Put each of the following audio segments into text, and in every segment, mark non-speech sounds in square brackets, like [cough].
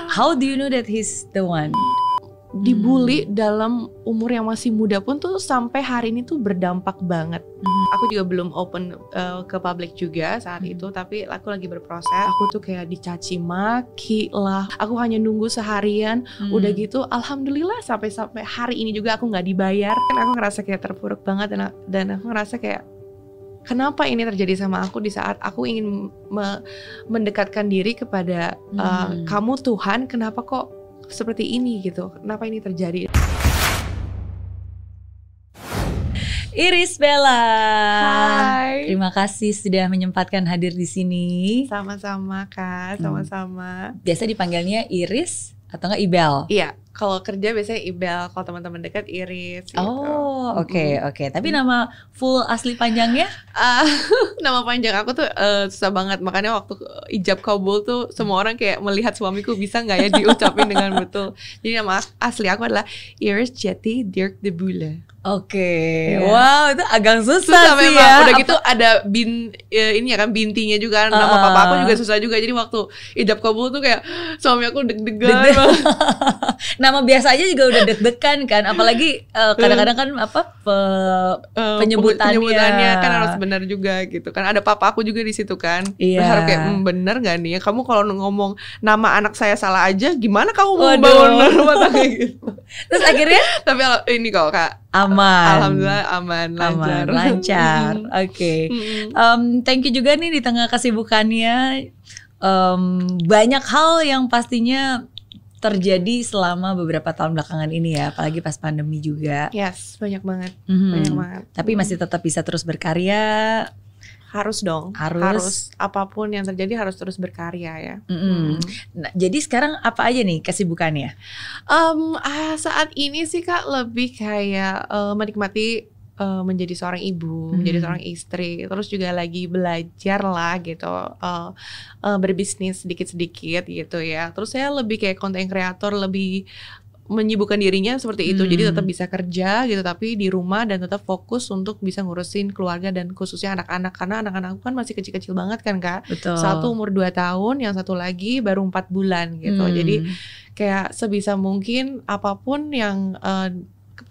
How do you know that he's the one? dibully dalam umur yang masih muda pun tuh sampai hari ini tuh berdampak banget. Hmm. Aku juga belum open uh, ke publik juga saat Hmm. itu, tapi aku lagi berproses. Aku tuh kayak dicaci maki lah. Aku hanya nunggu seharian, Hmm. udah gitu. Alhamdulillah sampai sampai hari ini juga aku nggak dibayar. Kan aku ngerasa kayak terpuruk banget dan dan aku ngerasa kayak kenapa ini terjadi sama aku di saat aku ingin me- mendekatkan diri kepada uh, Hmm. kamu Tuhan. Kenapa kok seperti ini gitu? Kenapa ini terjadi? Iris Bella. Hai. Terima kasih sudah menyempatkan hadir di sini. Sama-sama kak, Hmm. sama-sama. Biasa dipanggilnya Iris atau enggak Ibel? Iya, kalau kerja biasanya Ibel, kalau teman-teman dekat Iris. Gitu. Oh, oke Mm-mm. oke. Tapi nama full asli panjangnya? Ah, [laughs] nama panjang aku tuh eh, susah banget, makanya waktu ijab kabul tuh semua orang kayak melihat suamiku bisa nggak ya diucapin dengan betul. Jadi nama asli aku adalah Iris Jeti Dirk de Bule. Oke. Iya. Wow, itu agak susah, Susah sih memang. ya. Udah Apa- gitu ada bin eh, ini ya kan bintinya juga kan. nama papa aku juga susah juga. Jadi waktu ijab kabul tuh kayak suami aku deg-degan banget. [laughs] nama biasa aja juga udah deg-degan kan, apalagi eh, kadang-kadang kan apa pe- Eh, Penyebutannya. penyebutannya kan harus benar juga gitu kan ada papa aku juga di situ kan Iya. Terus harus kayak "Hmm, bener gak nih ya kamu kalau ngomong nama anak saya salah aja gimana kamu mau bangun rumah tangga gitu terus akhirnya tapi ini kok kak aman. alhamdulillah aman lancar aman, lancar. Oke. Mm-mm. Um, thank you juga nih di tengah kesibukannya um, banyak hal yang pastinya terjadi selama beberapa tahun belakangan ini ya, apalagi pas pandemi juga. yes banyak banget Mhm. banyak banget Tapi masih tetap bisa terus berkarya. Harus dong Harus. apa pun yang terjadi harus terus berkarya ya. Mm. Nah, jadi sekarang apa aja nih kesibukannya? Em, ah, saat ini sih kak lebih kayak eh, menikmati eh, menjadi seorang ibu, Hmm. menjadi seorang istri, terus juga lagi belajar lah gitu, eh, eh, berbisnis sedikit-sedikit gitu ya. Terus saya lebih kayak konten kreator, lebih menyibukkan dirinya seperti itu, jadi Hmm. tetap bisa kerja gitu, tapi di rumah dan tetap fokus untuk bisa ngurusin keluarga dan khususnya anak-anak karena anak-anakku kan masih kecil-kecil banget kan kak. Betul. Satu umur 2 tahun, yang satu lagi baru empat bulan gitu. Hmm. Jadi kayak sebisa mungkin apa pun yang eh,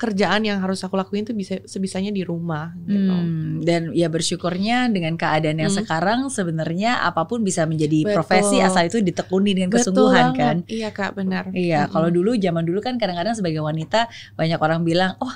kerjaan yang harus aku lakuin tuh bisa sebisanya di rumah gitu. Hmm, dan ya bersyukurnya dengan keadaan yang Hmm. sekarang sebenarnya apa pun bisa menjadi Betul. profesi asal itu ditekuni dengan Betul kesungguhan banget. kan. Iya kak benar. Iya, Mm-mm. kalau dulu zaman dulu kan kadang-kadang sebagai wanita banyak orang bilang, "Oh,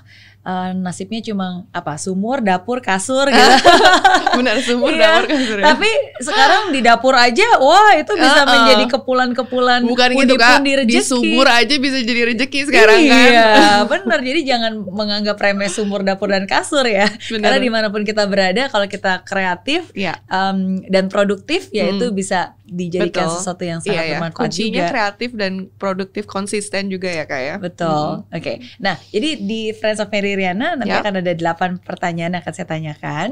eh, nasibnya cuma apa? Sumur, dapur, kasur gitu." [laughs] benar sumur Iya. dapur kasur ya. Tapi sekarang di dapur aja, wah itu bisa Uh-uh. menjadi kepulan-kepulan bukan gitu kak di sumur aja bisa jadi rezeki sekarang kan. Iya, [laughs] benar. Jadi jangan menganggap remeh sumur, dapur dan kasur ya. Karena Benar. di mana pun kita berada, kalau kita kreatif Iya. um, dan produktif, ya Hmm. itu bisa dijadikan Betul. sesuatu yang Iya sangat ya. bermanfaat Kuncinya juga. kreatif dan produktif konsisten juga ya kak ya. Betul. Oke. Nah, jadi di Friends of Mary Riana nanti Yap. akan ada delapan pertanyaan yang akan saya tanyakan.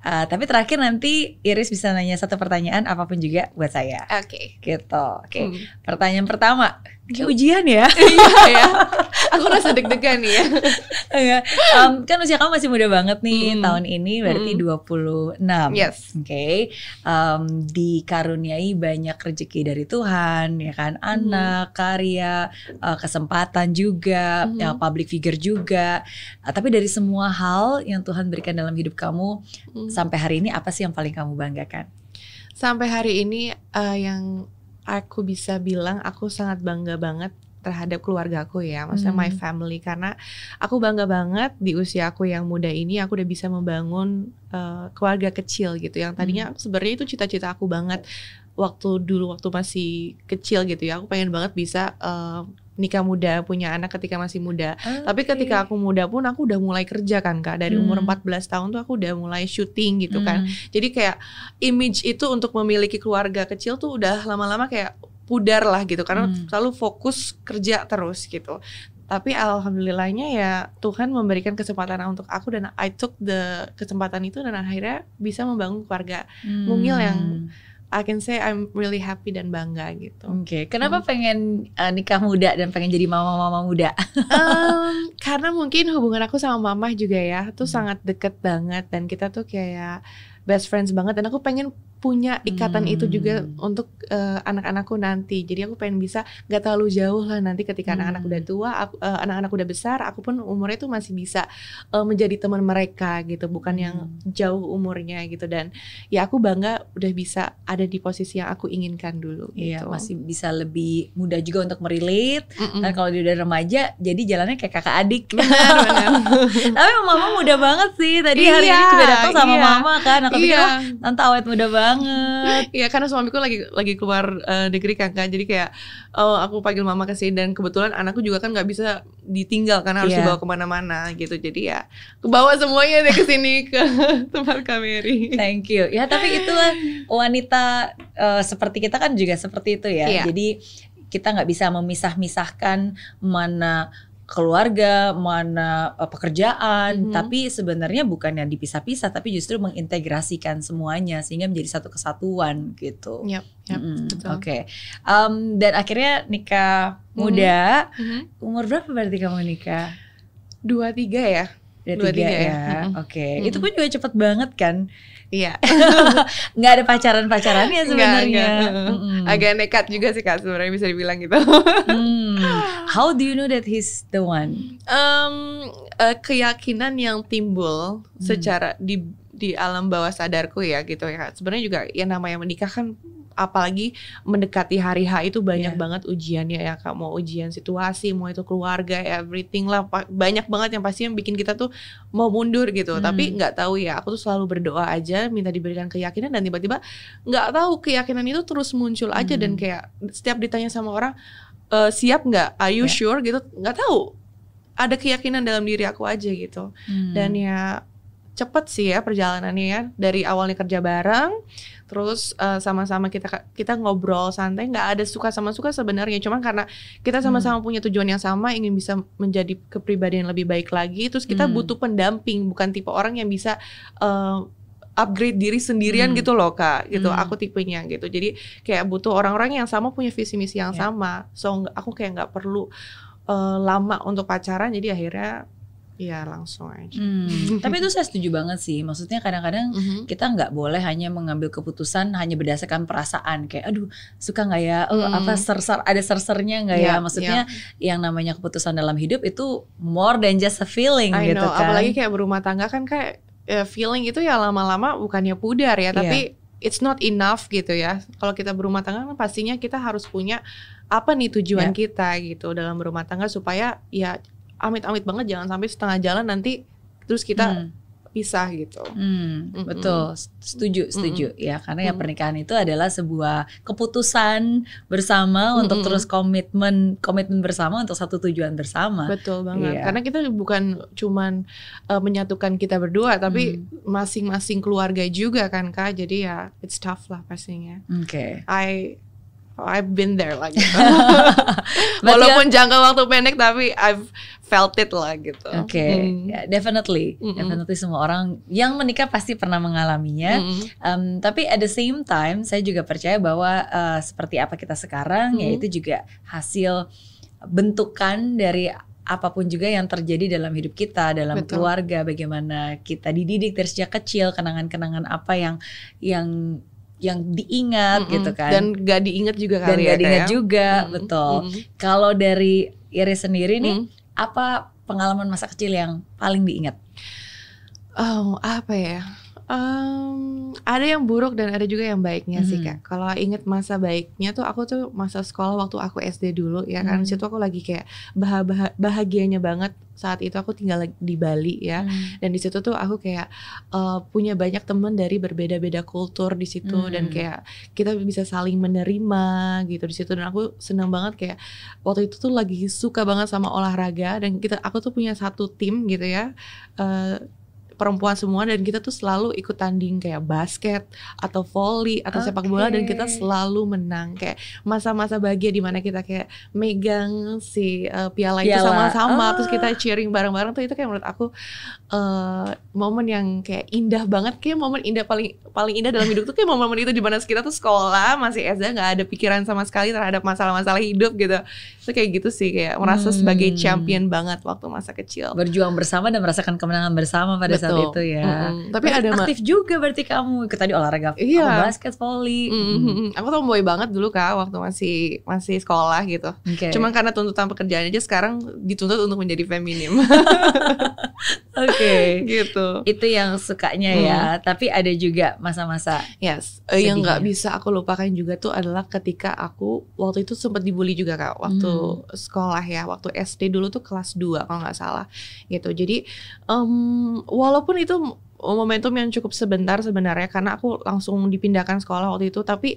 Uh, tapi terakhir nanti Iris bisa nanya satu pertanyaan apa pun juga buat saya. Oke. Gitu. Oke. Hmm. Pertanyaan pertama. Kayak ujian ya. [laughs] Iya ya. Aku rasa deg-degan ya. [laughs] Em, kan usia kamu masih muda banget nih Mm. tahun ini berarti Mm. 26. Yes. Oke. Em, dikaruniai banyak rezeki dari Tuhan ya kan, anak, karya, eh, kesempatan juga, Mhm. ya public figure juga. Eh, tapi dari semua hal yang Tuhan berikan dalam hidup kamu Hmm. sampai hari ini apa sih yang paling kamu banggakan? Sampai hari ini eh, yang aku bisa bilang aku sangat bangga banget terhadap keluargaku ya, maksudnya my Hmm. family. Karena aku bangga banget di usia aku yang muda ini aku udah bisa membangun eh, keluarga kecil gitu. Yang tadinya sebenarnya itu cita-cita aku banget waktu dulu waktu masih kecil gitu ya. Aku pengen banget bisa eh, nikah muda punya anak ketika masih muda tapi ketika aku muda pun aku udah mulai kerja kan kak dari umur Hmm. 14 tahun tuh aku udah mulai syuting gitu kan Hmm. jadi kayak image itu untuk memiliki keluarga kecil tuh udah lama-lama kayak pudar lah gitu karena Hmm. selalu fokus kerja terus gitu. Tapi alhamdulillahnya ya Tuhan memberikan kesempatan untuk aku dan I took the kesempatan itu dan akhirnya bisa membangun keluarga Hmm. mungil yang I can say I'm really happy dan bangga gitu. Oke, kenapa Hmm. pengen uh, nikah muda dan pengen jadi mama-mama muda? [laughs] Em, karena mungkin hubungan aku sama mama juga ya tuh Hmm. sangat deket banget dan kita tuh kayak best friends banget dan aku pengen punya ikatan itu juga Hmm. untuk eh, anak-anakku nanti. Jadi aku pengen bisa nggak terlalu jauh lah nanti ketika Hmm. anak-anak udah tua, aku- eh, anak-anak udah besar, aku pun umurnya tuh masih bisa eh, menjadi teman mereka gitu, bukan yang Hmm. jauh umurnya gitu. Dan ya aku bangga udah bisa ada di posisi yang aku inginkan dulu. Iya, gitu. masih bisa lebih mudah juga untuk merelate. Mm-mm. Kan kalau dia udah remaja, jadi jalannya kayak kakak adik. Benar, benar. [laughs] Tapi mama muda banget sih. Tadi hari Iya, ini juga datang sama iya. mama kan. Aku pikir Iya. wah, tante awet muda banget. Iya karena suamiku lagi lagi keluar eh, negeri kan kan jadi kayak oh aku panggil mama ke sini dan kebetulan anakku juga kan nggak bisa ditinggal karena harus Iya. dibawa ke mana-mana gitu jadi ya kebawa semuanya deh ke sini ke [laughs] tempat Kameri. Thank you. Ya tapi itulah wanita eh, seperti kita kan juga seperti itu ya. Iya. Jadi kita nggak bisa memisah-misahkan mana keluarga, mana eh, pekerjaan, Mhm. tapi sebenarnya bukan yang dipisah-pisah, tapi justru mengintegrasikan semuanya sehingga menjadi satu kesatuan gitu. Yap, yap, Mm-mm, betul. Oke, Em, dan akhirnya nikah Mhm. muda. Mhm. Umur berapa berarti kamu nikah? Dua tiga ya. Udah Dua tiga tiga ya. ya. Mm-mm. Oke, Mm-mm. itu pun juga cepet banget kan? Iya. [laughs] Nggak ada pacaran-pacarannya sebenarnya. Mm-mm. Agak nekat juga sih kak sebenarnya bisa dibilang gitu. Hmm. [laughs] How do you know that he's the one? Em, eh, keyakinan yang timbul Hmm. secara di di alam bawah sadarku ya gitu ya. Sebenarnya juga yang namanya menikah kan apalagi mendekati hari H itu banyak Iya. banget ujiannya ya Kak. Mau ujian situasi, mau itu keluarga, everything lah. Banyak banget yang pasti yang bikin kita tuh mau mundur gitu. Hmm. Tapi nggak tahu ya, aku tuh selalu berdoa aja minta diberikan keyakinan dan tiba-tiba nggak tahu keyakinan itu terus muncul aja Hmm. dan kayak setiap ditanya sama orang "Eh, siap nggak? Are you Ya. sure gitu? Nggak tahu. Ada keyakinan dalam diri aku aja gitu. Hmm. Dan ya cepet sih ya perjalanannya ya dari awalnya kerja bareng, terus eh, sama-sama kita kita ngobrol santai, nggak ada suka sama suka sebenarnya. Cuman karena kita sama-sama punya tujuan yang sama, ingin bisa menjadi kepribadian yang lebih baik lagi, terus kita Hmm. butuh pendamping, bukan tipe orang yang bisa eh, upgrade diri sendirian Hmm. gitu loh kak gitu Hmm. aku tipenya gitu jadi kayak butuh orang-orang yang sama punya visi misi yang Ya. sama so aku kayak nggak perlu eh, lama untuk pacaran jadi akhirnya ya langsung aja Hmm. Tapi itu saya setuju banget sih. Maksudnya kadang-kadang Mhm. kita nggak boleh hanya mengambil keputusan hanya berdasarkan perasaan kayak aduh suka nggak ya oh, Hmm. apa ser-ser ada ser-sernya nggak ya Iya, maksudnya yang namanya keputusan dalam hidup itu more than just a feeling I gitu know, kan apalagi kayak berumah tangga kan kayak eh, feeling itu ya lama-lama bukannya pudar ya, tapi it's not enough gitu ya. Kalau kita berumah tangga kan pastinya kita harus punya apa nih tujuan Ya. kita gitu dalam berumah tangga supaya ya amit-amit banget jangan sampai setengah jalan nanti terus kita Hmm. pisah gitu. Hmm, Mm-mm. betul, setuju, setuju. Ya, karena ya Mm. pernikahan itu adalah sebuah keputusan bersama untuk terus komitmen, komitmen bersama untuk satu tujuan bersama. Betul banget. Iya. Karena kita bukan cuman uh, menyatukan kita berdua, tapi Hmm. masing-masing keluarga juga kan kak. Jadi ya it's tough lah pastinya. Oke. I I've been there lah [laughs] gitu. Berarti Walaupun jangka waktu pendek tapi I've felt it lah gitu. Oke, Hmm. ya, definitely, Mm-mm. definitely semua orang yang menikah pasti pernah mengalaminya. Mm-mm. Um, tapi at the same time, saya juga percaya bahwa uh, seperti apa kita sekarang, Mhm. yaitu juga hasil bentukan dari apa pun juga yang terjadi dalam hidup kita, dalam Betul. keluarga, bagaimana kita dididik dari sejak kecil, kenangan-kenangan apa yang yang yang diingat Mm-mm. gitu kan, Dan gak diingat juga dan kali gak ya diingat Kak, ya. juga, Mm-mm. betul. Mm-mm. Kalau dari Iris sendiri nih, Mm. apa pengalaman masa kecil yang paling diingat? Oh, apa ya? Em, ada yang buruk dan ada juga yang baiknya sih Mhm. kak. Kalau inget masa baiknya tuh aku tuh masa sekolah waktu aku SD dulu ya kan. Mhm. Situ aku lagi kayak bah- bah- bahagianya banget saat itu aku tinggal di Bali ya. Dan di situ tuh aku kayak eh, punya banyak teman dari berbeda-beda kultur di situ Hmm. dan kayak kita bisa saling menerima gitu di situ dan aku senang banget kayak waktu itu tuh lagi suka banget sama olahraga dan kita aku tuh punya satu tim gitu ya. eh, perempuan semua dan kita tuh selalu ikut tanding kayak basket atau volley atau sepak bola dan kita selalu menang kayak masa-masa bahagia di mana kita kayak megang si uh, piala, itu Piala. sama-sama Ah. terus kita cheering bareng-bareng tuh itu kayak menurut aku uh, momen yang kayak indah banget kayak momen indah paling paling indah dalam hidup tuh kayak momen-momen itu di mana kita tuh sekolah masih SD nggak ada pikiran sama sekali terhadap masalah-masalah hidup gitu itu kayak gitu sih kayak merasa sebagai Hmm. champion banget waktu masa kecil Berjuang bersama dan merasakan kemenangan bersama pada saat Betul. itu ya. Mm-mm. tapi Berarti ada aktif juga berarti kamu ikut tadi olahraga Iya. basket, volley. Mm-mm. aku tomboy banget dulu kak waktu masih masih sekolah gitu Oke. Cuman karena tuntutan pekerjaan aja sekarang dituntut untuk menjadi feminim [laughs] Oke. gitu. Itu yang sukanya Hmm. ya. Tapi ada juga masa-masa Yes, Eh, yang nggak Sedihnya. bisa aku lupakan juga tuh adalah ketika aku waktu itu sempat dibully juga kak waktu Hmm. sekolah ya, waktu SD dulu tuh kelas 2 kalau nggak salah gitu. Jadi em, walaupun itu momentum yang cukup sebentar sebenarnya karena aku langsung dipindahkan sekolah waktu itu, tapi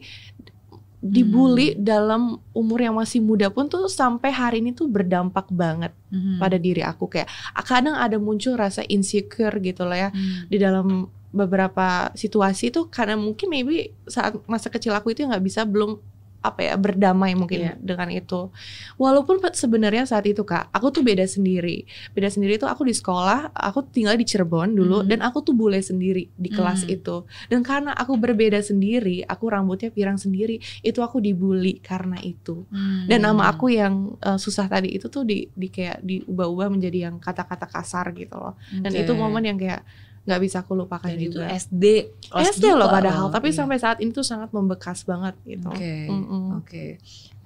dibully dalam umur yang masih muda pun tuh sampai hari ini tuh berdampak banget Mhm. pada diri aku kayak kadang ada muncul rasa insecure gitu lah ya Hmm. di dalam beberapa situasi itu karena mungkin maybe saat masa kecil aku itu nggak bisa belum apa ya berdamai mungkin Iya. dengan itu walaupun sebenarnya saat itu kak aku tuh beda sendiri beda sendiri tuh aku di sekolah aku tinggal di Cirebon dulu Hmm. dan aku tuh bule sendiri di kelas Hmm. itu dan karena aku berbeda sendiri aku rambutnya pirang sendiri itu aku dibully karena itu Hmm. dan nama aku yang uh, susah tadi itu tuh di, di kayak diubah-ubah menjadi yang kata-kata kasar gitu loh dan itu momen yang kayak nggak bisa aku lupakan itu juga SD kelas SD loh padahal tapi Iya. sampai saat ini tuh sangat membekas banget gitu Oke. Oke.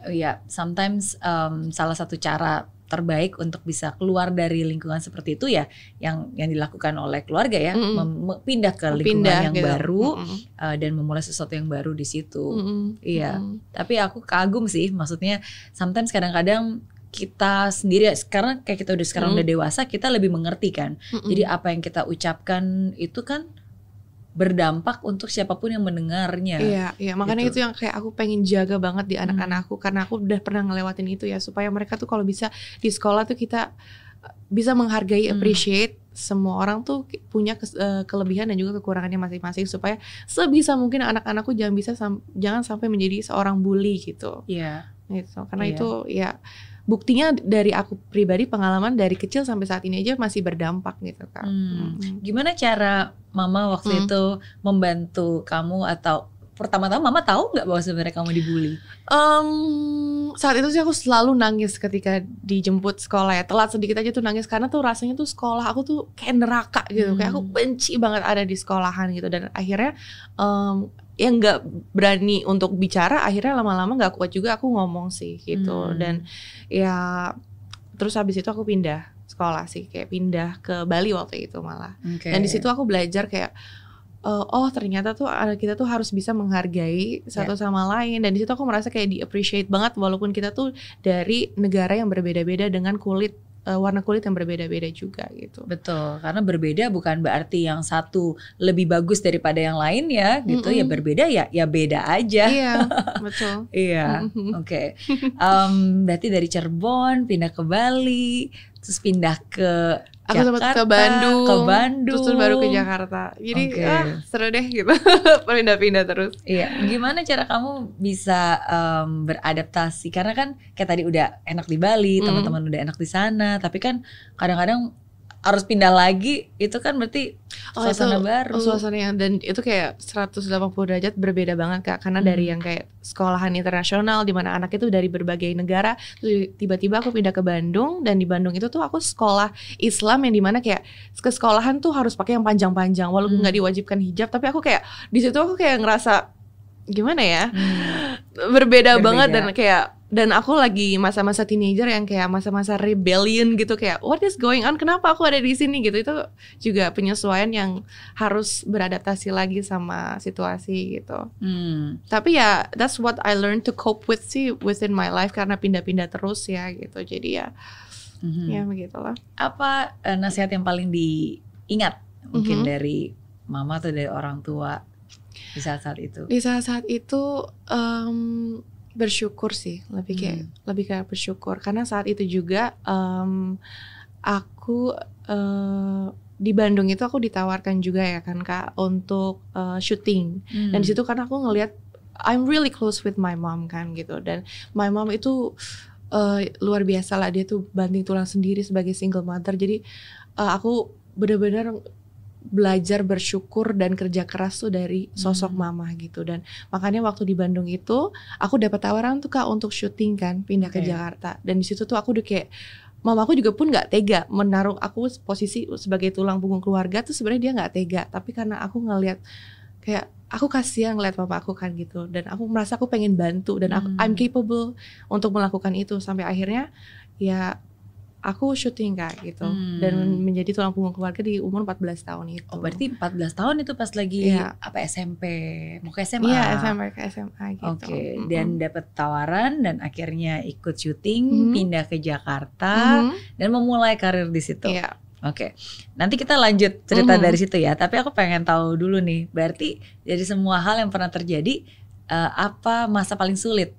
Oh, Ya, sometimes um, salah satu cara terbaik untuk bisa keluar dari lingkungan seperti itu ya yang yang dilakukan oleh keluarga ya, mem- me- pindah ke lingkungan Pindah yang gitu. baru Mm-mm. uh, dan memulai sesuatu yang baru di situ. Mm-mm. Iya. Mm-mm. Tapi aku kagum sih, maksudnya sometimes kadang-kadang kita sendiri karena kayak kita udah sekarang Mm. udah dewasa, kita lebih mengerti kan. Mm-mm. Jadi apa yang kita ucapkan itu kan berdampak untuk siapa pun yang mendengarnya. Iya, iya. Makanya Gitu. itu yang kayak aku pengen jaga banget di anak-anakku karena aku udah pernah ngelewatin itu ya supaya mereka tuh kalau bisa di sekolah tuh kita uh, bisa menghargai, Hmm. appreciate semua orang tuh punya kes- eh, kelebihan dan juga kekurangannya masing-masing supaya sebisa mungkin anak-anakku jangan bisa sam- jangan sampai menjadi seorang bully gitu. Iya. Gitu. Karena Iya. itu ya buktinya dari aku pribadi pengalaman dari kecil sampai saat ini aja masih berdampak gitu kan. Hmm. Mm. Gimana cara mama waktu Hmm. itu membantu kamu atau pertama-tama mama tahu nggak bahwa sebenarnya kamu dibully? Em, saat itu sih aku selalu nangis ketika dijemput sekolah ya telat sedikit aja tuh nangis karena tuh rasanya tuh sekolah aku tuh kayak neraka gitu kayak aku Hmm. benci banget ada di sekolahan gitu dan akhirnya em, yang nggak berani untuk bicara akhirnya lama-lama nggak kuat juga aku ngomong sih gitu Hmm. dan ya terus habis itu aku pindah sekolah sih kayak pindah ke Bali waktu itu malah Oke. dan di situ aku belajar kayak eh, oh ternyata tuh kita tuh harus bisa menghargai satu sama lain dan di situ aku merasa kayak di appreciate banget walaupun kita tuh dari negara yang berbeda-beda dengan kulit eh, warna kulit yang berbeda-beda juga gitu. Betul, karena berbeda bukan berarti yang satu lebih bagus daripada yang lain ya, gitu ya Mm-mm. berbeda ya, ya beda aja. iya, [laughs] betul. Iya, oke. Em, berarti dari Cirebon pindah ke Bali, terus pindah ke Aku sempat ke Jakarta, Bandung, ke Bandung, terus baru ke Jakarta. Jadi Oke. ah, seru deh gitu. [laughs] Pindah-pindah terus. Iya, gimana cara kamu bisa em, beradaptasi? Karena kan kayak tadi udah enak di Bali, Mm. teman-teman udah enak di sana, tapi kan kadang-kadang harus pindah lagi, itu kan berarti Oh, suasana itu baru. suasana yang dan itu kayak 180 derajat berbeda banget kak karena Hmm. dari yang kayak sekolahan internasional di mana anak itu dari berbagai negara tiba-tiba aku pindah ke Bandung dan di Bandung itu tuh aku sekolah Islam yang di mana kayak ke sekolahan tuh harus pakai yang panjang-panjang walaupun Hmm. nggak diwajibkan hijab tapi aku kayak di situ aku kayak ngerasa gimana ya Hmm. berbeda, Berbeda. banget dan kayak dan aku lagi masa-masa teenager yang kayak masa-masa rebellion gitu kayak what is going on kenapa aku ada di sini gitu itu juga penyesuaian yang harus beradaptasi lagi sama situasi gitu Hmm. tapi ya that's what I learned to cope with sih within my life karena pindah-pindah terus ya gitu jadi ya Mhm. ya begitulah Apa eh, nasihat yang paling diingat mungkin Mhm. dari mama atau dari orang tua di saat-saat itu? di saat-saat itu em, bersyukur sih lebih kayak Hmm. lebih kayak bersyukur karena saat itu juga em, aku eh, di Bandung itu aku ditawarkan juga ya kan kak untuk eh, syuting dan Hmm. di situ kan aku ngelihat I'm really close with my mom kan gitu dan my mom itu eh, luar biasa lah dia tuh banting tulang sendiri sebagai single mother jadi eh, aku bener-bener belajar bersyukur dan kerja keras tuh dari sosok Hmm. mama gitu dan makanya waktu di Bandung itu aku dapat tawaran tuh kak untuk syuting kan pindah ke Oke. Jakarta dan di situ tuh aku udah kayak mamaku juga pun nggak tega menaruh aku posisi sebagai tulang punggung keluarga tuh sebenarnya dia nggak tega tapi karena aku ngelihat kayak aku kasihan ngeliat papa aku kan gitu dan aku merasa aku pengen bantu dan aku Hmm. I'm capable untuk melakukan itu sampai akhirnya ya aku syuting kak gitu Hmm. dan menjadi tulang punggung keluarga di umur 14 tahun itu. Oh, berarti 14 tahun itu pas lagi Iya. apa SMP, mau ke SMA. Iya SMP ke SMA gitu. Oke, Mm-mm. dan dapat tawaran dan akhirnya ikut syuting, Mhm. pindah ke Jakarta Mhm. dan memulai karir di situ. Iya. Oke, nanti kita lanjut cerita Mhm. dari situ ya. Tapi aku pengen tahu dulu nih, berarti dari semua hal yang pernah terjadi, eh, apa masa paling sulit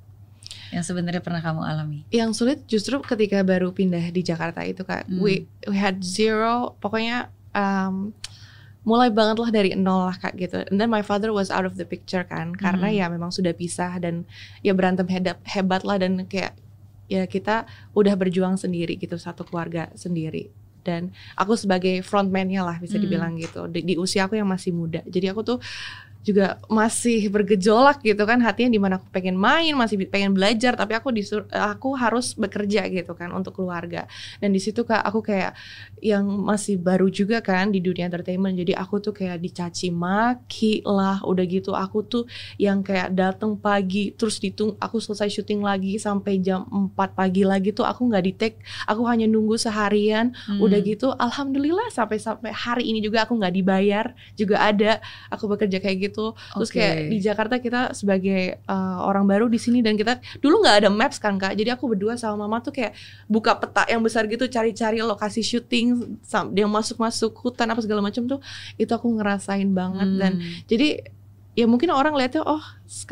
yang sebenarnya pernah kamu alami? Yang sulit justru ketika baru pindah di Jakarta itu kak. Hmm. We we had zero. Pokoknya um, mulai banget lah dari nol lah kak gitu. And then my father was out of the picture kan, karena Hmm. ya memang sudah pisah dan ya berantem hebat hebat lah dan kayak ya kita udah berjuang sendiri gitu satu keluarga sendiri. Dan aku sebagai frontman-nya lah bisa Hmm. dibilang gitu di, di usia aku yang masih muda. Jadi aku tuh juga masih bergejolak gitu kan hatinya di mana aku pengen main masih pengen belajar tapi aku disur aku harus bekerja gitu kan untuk keluarga. Dan di situ kak aku kayak yang masih baru juga kan di dunia entertainment. Jadi aku tuh kayak dicaci maki lah udah gitu. Aku tuh yang kayak datang pagi terus ditung aku selesai syuting lagi sampai jam 4 pagi lagi tuh aku nggak di take aku hanya nunggu seharian Hmm. udah gitu. Alhamdulillah sampai sampai hari ini juga aku nggak dibayar juga ada. Aku bekerja kayak gitu terus Oke. kayak di Jakarta kita sebagai uh, orang baru di sini dan kita dulu nggak ada maps kan kak jadi aku berdua sama mama tuh kayak buka peta yang besar gitu cari-cari lokasi syuting yang masuk-masuk hutan apa segala macam tuh itu aku ngerasain banget dan Hmm. jadi ya mungkin orang lihatnya oh